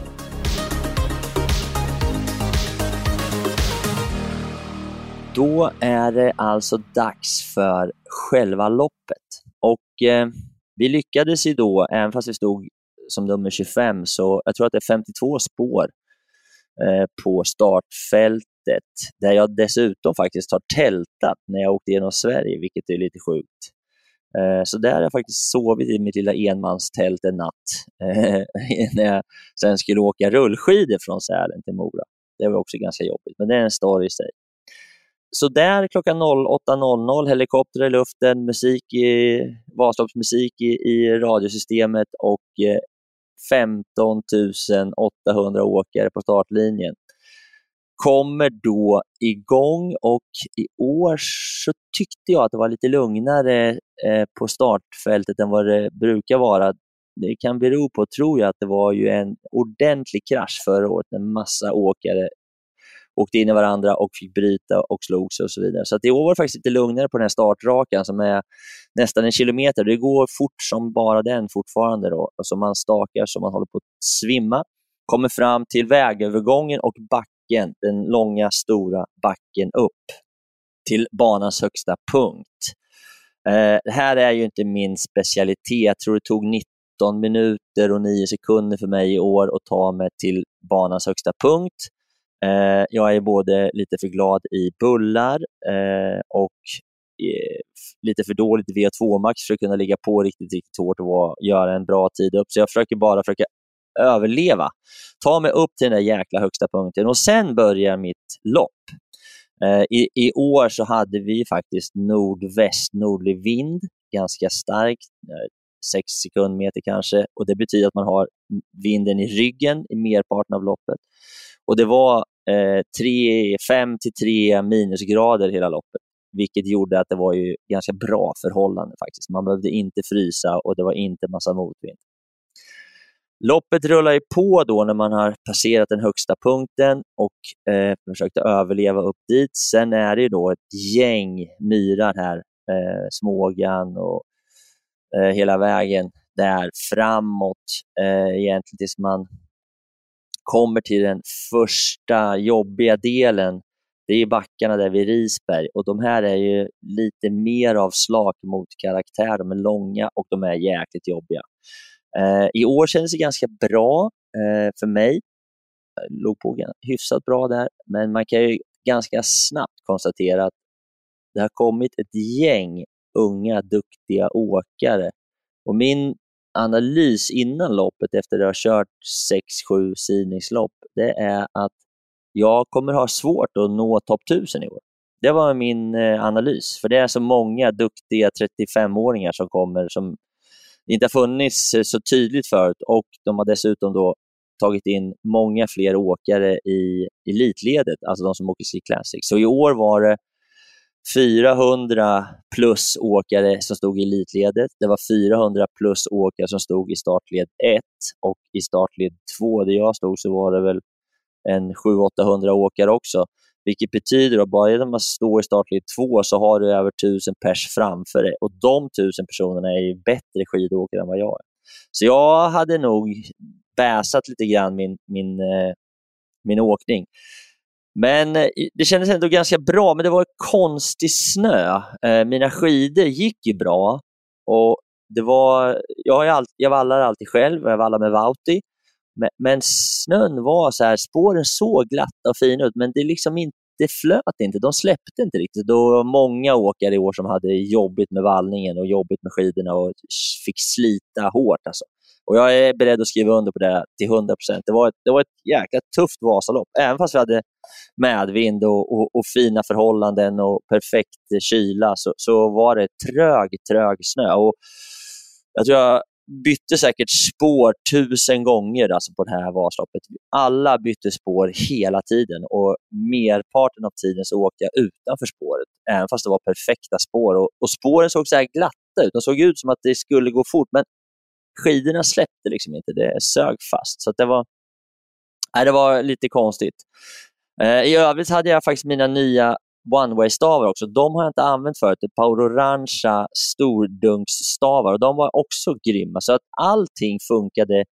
Då är det alltså dags för själva loppet. Och eh, Vi lyckades ju då, även fast vi stod som nummer 25, så jag tror att det är 52 spår eh, på startfältet där jag dessutom faktiskt har tältat när jag åkte genom Sverige, vilket är lite sjukt. Eh, så där har jag faktiskt sovit i mitt lilla enmanstält en natt eh, [laughs] när jag sen skulle åka rullskidor från Sälen till Mora. Det var också ganska jobbigt, men det är en story i sig. Så där klockan 08.00, helikopter i luften, musik i, Vasaloppsmusik i, i radiosystemet och eh, 15 800 åkare på startlinjen kommer då igång och i år så tyckte jag att det var lite lugnare eh, på startfältet än vad det brukar vara. Det kan bero på, tror jag, att det var ju en ordentlig krasch förra året när massa åkare åkte in i varandra och fick bryta och slog sig och så vidare. Så att i år var det faktiskt lite lugnare på den här startrakan som är nästan en kilometer. Det går fort som bara den fortfarande. Då. Alltså man stakar så man håller på att svimma. Kommer fram till vägövergången och backen, den långa stora backen upp till banans högsta punkt. Eh, det här är ju inte min specialitet. Jag tror det tog 19 minuter och 9 sekunder för mig i år att ta mig till banans högsta punkt. Eh, jag är både lite för glad i bullar eh, och eh, lite för dåligt i VO2 max för att kunna ligga på riktigt, riktigt hårt och göra en bra tid upp. Så jag försöker bara försöka överleva. Ta mig upp till den där jäkla högsta punkten och sen börjar mitt lopp. Eh, I, I år så hade vi faktiskt nordväst, nordlig vind, ganska stark, 6 eh, sekundmeter kanske, och det betyder att man har vinden i ryggen i merparten av loppet. Och Det var eh, 5 fem till 3 minusgrader hela loppet, vilket gjorde att det var ju ganska bra förhållande faktiskt. Man behövde inte frysa och det var inte massa motvind. Loppet rullar ju på då när man har passerat den högsta punkten och eh, försökt överleva upp dit. Sen är det då ett gäng myrar här, eh, Smågan och eh, hela vägen där framåt, eh, egentligen tills man kommer till den första jobbiga delen, det är backarna där vid Risberg och de här är ju lite mer av slag mot karaktär. De är långa och de är jäkligt jobbiga. Eh, I år kändes det ganska bra eh, för mig. Jag låg på hyfsat bra där, men man kan ju ganska snabbt konstatera att det har kommit ett gäng unga, duktiga åkare. Och min analys innan loppet, efter att ha kört 6-7 sidningslopp, det är att jag kommer ha svårt att nå topp 1000 i år. Det var min eh, analys, för det är så många duktiga 35-åringar som kommer som inte har funnits eh, så tydligt förut och de har dessutom då tagit in många fler åkare i elitledet, alltså de som åker Ski Classic. Så i år var det 400 plus åkare som stod i elitledet. Det var 400 plus åkare som stod i startled 1 och i startled 2, där jag stod, så var det väl en 700-800 åkare också. Vilket betyder att bara genom att stå i startled 2 så har du över 1000 pers framför dig och de 1000 personerna är ju bättre skidåkare än vad jag är. Så jag hade nog bäsat lite grann min, min, eh, min åkning. Men eh, det kändes ändå ganska bra, men det var konstig snö. Eh, mina skidor gick ju bra och det var, jag, alltid, jag vallar alltid själv och jag vallar med Vauti. Men, men, snön var så här, spåren såg glatta och fina ut, men det liksom inte det flöt inte, de släppte inte riktigt. Det var många åkare i år som hade jobbigt med vallningen och jobbigt med skidorna och fick slita hårt. Alltså. Och Jag är beredd att skriva under på det till 100 procent. Det, var ett, det var ett jäkla tufft Vasalopp. Även fast vi hade medvind och, och, och fina förhållanden och perfekt kyla så, så var det trög, trög snö. Och jag tror jag bytte säkert spår tusen gånger alltså på det här Vasaloppet. Alla bytte spår hela tiden och merparten av tiden så åkte jag utanför spåret, även fast det var perfekta spår. Och, och spåren såg så här glatta ut. De såg ut som att det skulle gå fort, men skidorna släppte liksom inte. Det sög fast. Så det, var, nej, det var lite konstigt. Eh, I övrigt hade jag faktiskt mina nya one-way-stavar också. De har jag inte använt förut. Ett par orangea stordunksstavar och de var också grymma. Så att allting funkade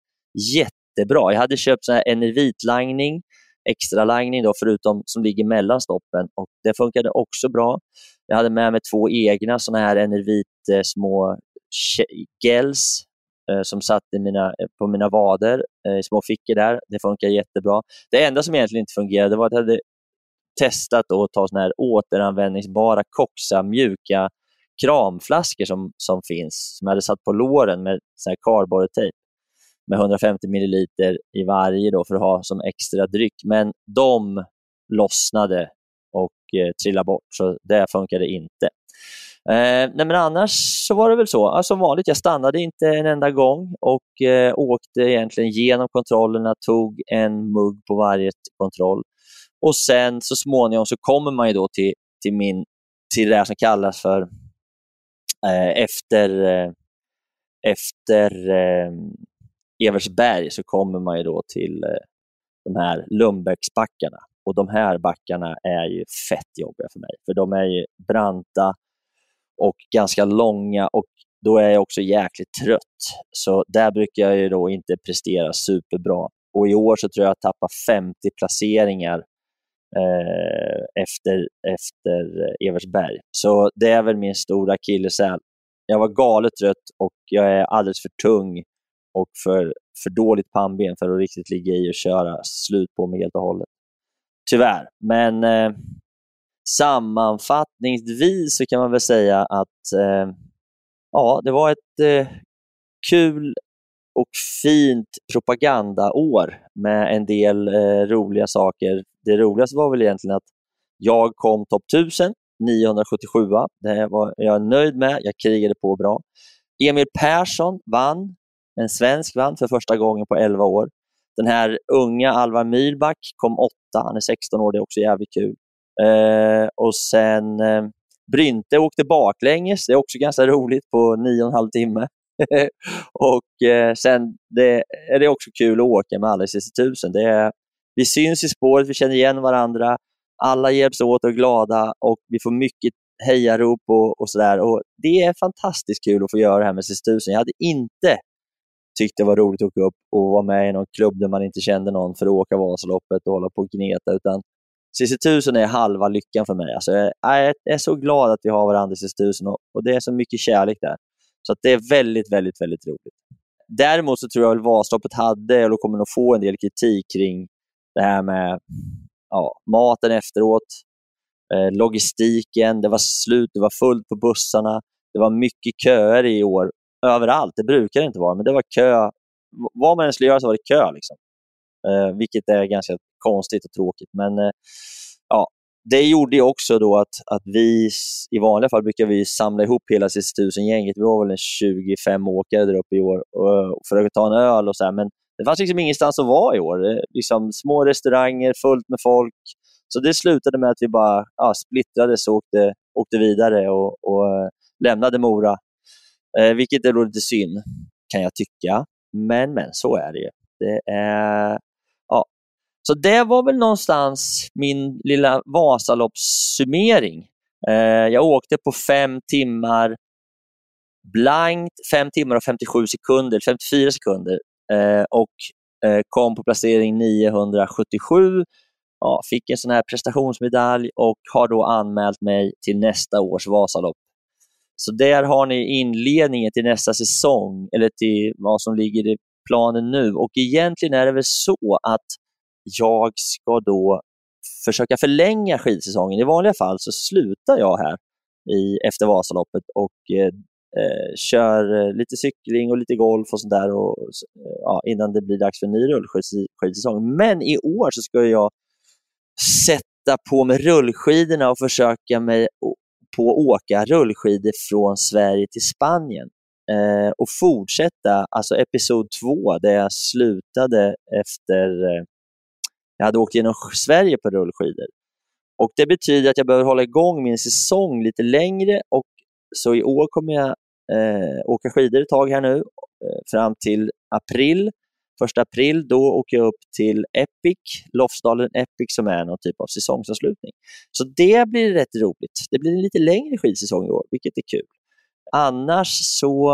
jättebra. Jag hade köpt så här Enervit-langning, extra langning då, förutom som ligger mellan stoppen och det funkade också bra. Jag hade med mig två egna såna här Enervit eh, små gels Eh, som satt i mina, eh, på mina vader, eh, i små fickor där. Det funkar jättebra. Det enda som egentligen inte fungerade var att jag hade testat att ta såna här återanvändningsbara koxa mjuka kramflaskor som, som finns, som jag hade satt på låren med cardboardtejp med 150 milliliter i varje då för att ha som extra dryck. Men de lossnade och eh, trillade bort, så det funkade inte. Eh, nej men annars så var det väl så, alltså som vanligt, jag stannade inte en enda gång och eh, åkte egentligen genom kontrollerna, tog en mugg på varje kontroll. Och sen så småningom så kommer man ju då till, till, min, till det som kallas för eh, efter, eh, efter eh, Eversberg så kommer man ju då till eh, de här Lundbäcksbackarna. Och de här backarna är ju fett jobbiga för mig, för de är ju branta och ganska långa och då är jag också jäkligt trött. Så där brukar jag ju då inte prestera superbra. Och i år så tror jag att jag tappar 50 placeringar eh, efter, efter Eversberg. Så det är väl min stora akilleshäl. Jag var galet trött och jag är alldeles för tung och för, för dåligt pannben för att riktigt ligga i och köra slut på mig helt och hållet. Tyvärr, men eh, sammanfattningsvis så kan man väl säga att eh, ja, det var ett eh, kul och fint propagandaår med en del eh, roliga saker. Det roligaste var väl egentligen att jag kom topp 1000, 977. Det var jag nöjd med. Jag krigade på bra. Emil Persson vann. En svensk vann för första gången på 11 år. Den här unga Alvar Myrback kom åtta. Han är 16 år. Det är också jävligt kul. Eh, och sen eh, Brynte åkte baklänges. Det är också ganska roligt på nio och en halv timme. [laughs] och eh, sen det, är det också kul att åka med Alice i tusen. Det är, vi syns i spåret, vi känner igen varandra, alla hjälps åt och är glada och vi får mycket hejarop och, och sådär. Och det är fantastiskt kul att få göra det här med CC1000. Jag hade inte tyckt det var roligt att åka upp och vara med i någon klubb där man inte kände någon för att åka Vasaloppet och hålla på och gneta, utan CC1000 är halva lyckan för mig. Alltså jag, är, så glad att vi har varandra i CC1000 och, och det är så mycket kärlek där. Så det är väldigt, väldigt, väldigt roligt. Däremot så tror jag att Vasaloppet hade, eller kommer nog få en del kritik kring det här med ja, maten efteråt, eh, logistiken, det var slut, det var fullt på bussarna, det var mycket köer i år överallt. Det brukar det inte vara, men det var kö. Vad man än skulle göra så var det kö. Liksom eh, vilket är ganska konstigt och tråkigt. Men eh, ja, det gjorde ju också då att, att vi, i vanliga fall brukar vi samla ihop hela 6000-gänget. Vi var väl en 25 åkare där uppe i år och, för att ta en öl och så här. Men det fanns liksom ingenstans att vara i år. Det, liksom, små restauranger, fullt med folk. Så det slutade med att vi bara ja, splittrades och åkte, åkte vidare och, och eh, lämnade Mora. Eh, vilket är då lite synd, kan jag tycka. Men, men så är det ju. Det är. Så det var väl någonstans min lilla Vasaloppssummering. Eh, jag åkte på fem timmar blankt, fem timmar och 57 sekunder, 54 sekunder eh, och eh, kom på placering 977. Ja, fick en sån här prestationsmedalj och har då anmält mig till nästa års Vasalopp. Så där har ni inledningen till nästa säsong, eller till vad som ligger i planen nu. Och egentligen är det väl så att jag ska då försöka förlänga skidsäsongen. I vanliga fall så slutar jag här i, efter Vasaloppet och eh, eh kör eh, lite cykling och lite golf och sånt där och, eh, ja, innan det blir dags för en ny rullskidsäsong. Men i år så ska jag sätta på mig rullskidorna och försöka mig på att åka rullskidor från Sverige till Spanien eh, och fortsätta, alltså episod två där jag slutade efter, eh, jag hade åkt genom Sverige på rullskidor. Och Det betyder att jag behöver hålla igång min säsong lite längre och så i år kommer jag eh, åka skidor ett tag här nu, eh, fram till april. Första april då åker jag upp till Epic, Lofsdalen Epic som är någon typ av säsongsavslutning. Så det blir rätt roligt. Det blir en lite längre skidsäsong i år, vilket är kul. Annars så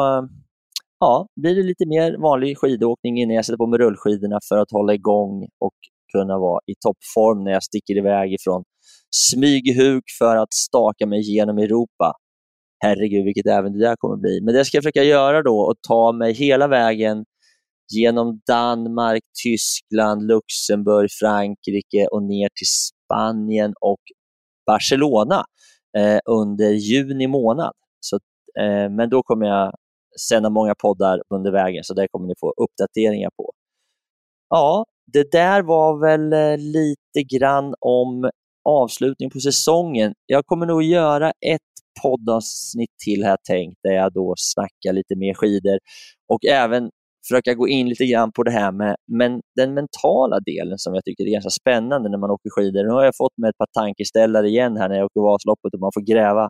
ja, blir det lite mer vanlig skidåkning innan jag sätter på mig rullskidorna för att hålla igång och kunna vara i toppform när jag sticker iväg ifrån Smygehuk för att staka mig genom Europa. Herregud, vilket även det där kommer bli. Men det ska jag försöka göra då och ta mig hela vägen genom Danmark, Tyskland, Luxemburg, Frankrike och ner till Spanien och Barcelona eh, under juni månad. Så, eh, men då kommer jag sända många poddar under vägen, så det kommer ni få uppdateringar på. Ja, det där var väl eh, lite grann om avslutning på säsongen. Jag kommer nog göra ett poddavsnitt till här tänkt, där jag då snackar lite mer skidor och även försöka gå in lite grann på det här med men den mentala delen som jag tycker är ganska spännande när man åker skidor. Nu har jag fått med ett par tankeställare igen här när jag åker Vasaloppet och man får gräva,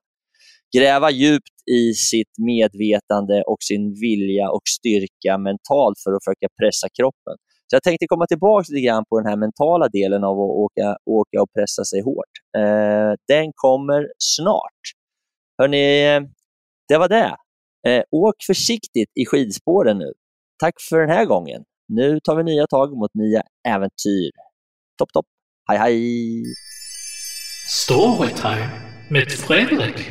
gräva djupt i sitt medvetande och sin vilja och styrka mentalt för att försöka pressa kroppen. Så jag tänkte komma tillbaka lite grann på den här mentala delen av att åka, åka och pressa sig hårt. Eh, den kommer snart. Hörrni, det var det. Eh, åk försiktigt i skidspåren nu. Tack för den här gången. Nu tar vi nya tag mot nya äventyr. Topp, topp. Hej, hej! Storytime med Fredrik.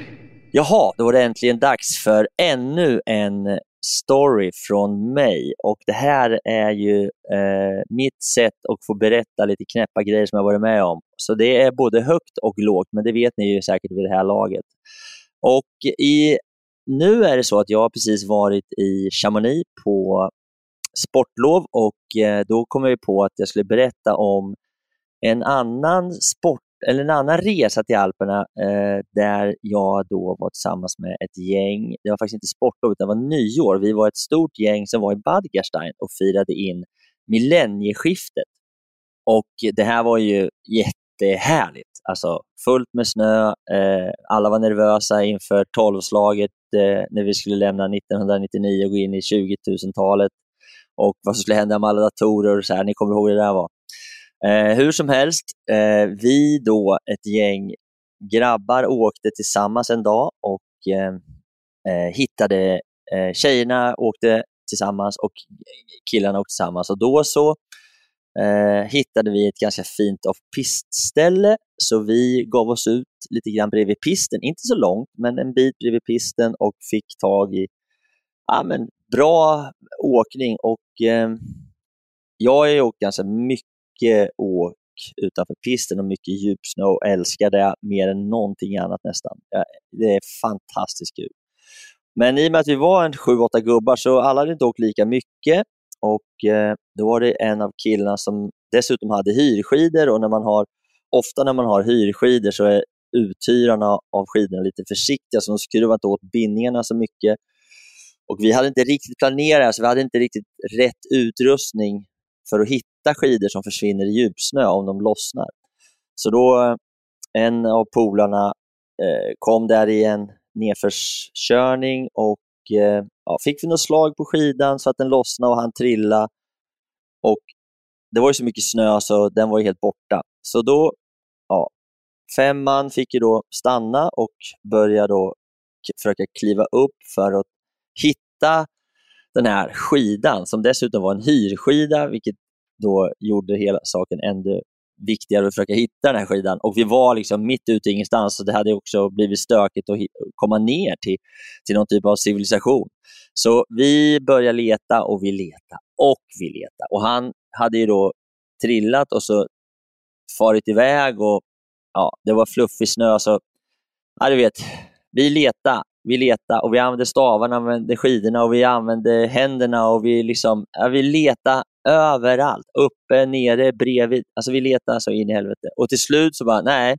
Jaha, då var det äntligen dags för ännu en story från mig. Och Det här är ju eh, mitt sätt att få berätta lite knäppa grejer som jag varit med om. Så det är både högt och lågt, men det vet ni ju säkert vid det här laget. Och i, Nu är det så att jag har precis varit i Chamonix på sportlov och eh, då kom jag på att jag skulle berätta om en annan sport eller en annan resa till Alperna eh, där jag då var tillsammans med ett gäng. Det var faktiskt inte sportlov utan det var nyår. Vi var ett stort gäng som var i Bad Gastein och firade in millennieskiftet. Och det här var ju jättehärligt. Alltså fullt med snö. Eh, alla var nervösa inför tolvslaget eh, när vi skulle lämna 1999 och gå in i 20 000-talet och vad som skulle hända med alla datorer och så här. Ni kommer ihåg hur det där var. Eh, hur som helst, eh, vi då, ett gäng grabbar, åkte tillsammans en dag och eh, eh, hittade, eh, tjejerna åkte tillsammans och killarna åkte tillsammans. Och då så eh, hittade vi ett ganska fint off-pist-ställe, så vi gav oss ut lite grann bredvid pisten, inte så långt, men en bit bredvid pisten och fick tag i ja, men bra åkning. Och eh, jag har ju åkt ganska mycket åk utanför pisten och mycket djupsnö och älskar det mer än någonting annat nästan. Det är fantastiskt kul. Men i och med att vi var en sju, åtta gubbar så alla hade inte åkt lika mycket och eh, då var det en av killarna som dessutom hade hyrskidor och när man har, ofta när man har hyrskidor så är uthyrarna av skidorna lite försiktiga så de skruvar inte åt bindningarna så mycket. Och Vi hade inte riktigt planerat, så vi hade inte riktigt rätt utrustning för att hitta skidor som försvinner i djupsnö om de lossnar. Så då, eh, en av polarna eh, kom där i en nedförskörning och eh, ja, fick vi något slag på skidan så att den lossnade och han trilla. Och det var ju så mycket snö så den var helt borta. Så då, ja, fem man fick ju då stanna och börja då försöka kliva upp för att hitta den här skidan som dessutom var en hyrskida, vilket då gjorde hela saken ännu viktigare att försöka hitta den här skidan. Och vi var liksom mitt ute i ingenstans, så det hade också blivit stökigt att komma ner till, till någon typ av civilisation. Så vi började leta och vi leta och vi leta. Och han hade ju då trillat och så farit iväg och ja, det var fluffig snö. Så, ja, du vet, vi letade vi letade och vi använde stavarna, använde skidorna och vi använde händerna och vi, liksom, ja, vi letade överallt. Uppe, nere, bredvid. Alltså vi letade så in i helvete. Och till slut så bara, nej,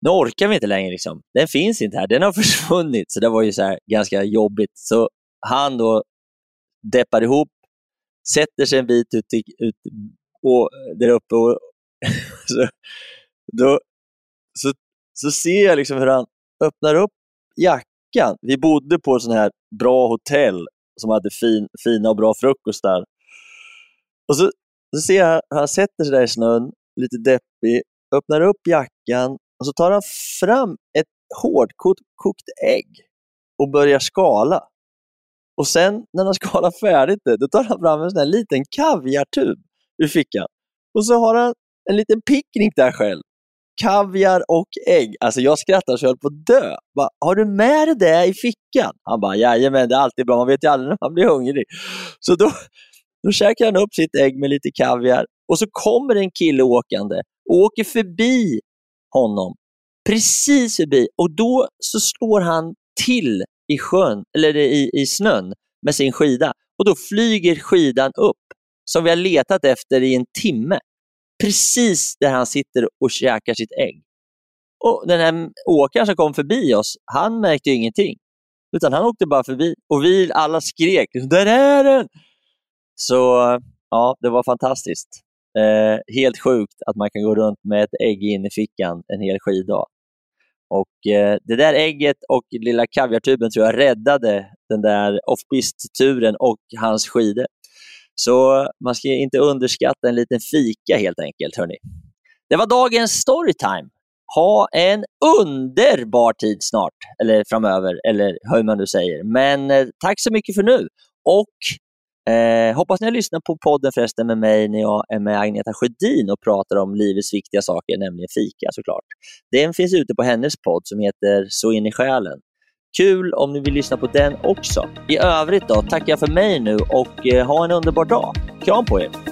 nu orkar vi inte längre. Liksom. Den finns inte här, den har [laughs] försvunnit. Så det var ju så ganska jobbigt. Så han då deppar ihop, sätter sig en bit ut, ut och, där uppe och [laughs] så, då, så, så ser jag liksom hur han öppnar upp veckan. Vi bodde på ett sånt här bra hotell som hade fin, fina och bra frukostar. Och så, så ser jag hur han sätter sig där i snön, lite deppig, öppnar upp jackan och så tar han fram ett hårdkokt ägg och börjar skala. Och sen när han [laughs] skalar färdigt det, då tar han fram en sån här liten kaviartub ur fickan. Och så har han en liten picknick där själv. Kaviar och ägg. Alltså jag skrattar så jag höll på att dö. Bara, har du med dig det i fickan? Han bara, jajamän, det är alltid bra. Man vet ju aldrig när man blir hungrig. Så då, då käkar han upp sitt ägg med lite kaviar och så kommer en kille åkande och åker förbi honom. Precis förbi. Och då så slår han till i sjön, eller i, i snön med sin skida. Och då flyger skidan upp, som vi har letat efter i en timme. Precis där han sitter och käkar sitt ägg. Och Den här åkaren som kom förbi oss, han märkte ingenting. Utan han åkte bara förbi och vi alla skrek liksom, ”Där är den!” Så ja, det var fantastiskt. Eh, helt sjukt att man kan gå runt med ett ägg in i fickan en hel skiddag. Och eh, Det där ägget och lilla kaviartuben tror jag räddade den där offpist-turen och hans skidor. Så man ska inte underskatta en liten fika helt enkelt. Hörrni. Det var dagens storytime. Ha en underbar tid snart, eller framöver, eller hur man nu säger. Men eh, tack så mycket för nu. Och Eh, hoppas ni har lyssnat på podden förresten med mig när jag är med Agneta Sjödin och pratar om livets viktiga saker, nämligen fika såklart. Den finns ute på hennes podd som heter Så in i själen. Kul om ni vill lyssna på den också. I övrigt då, tackar jag för mig nu och eh, ha en underbar dag. Kram på er!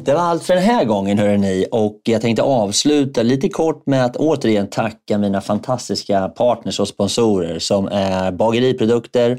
Det var allt för den här gången hörrni. Och jag tänkte avsluta lite kort med att återigen tacka mina fantastiska partners och sponsorer som är Bageriprodukter,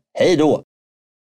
Hej då!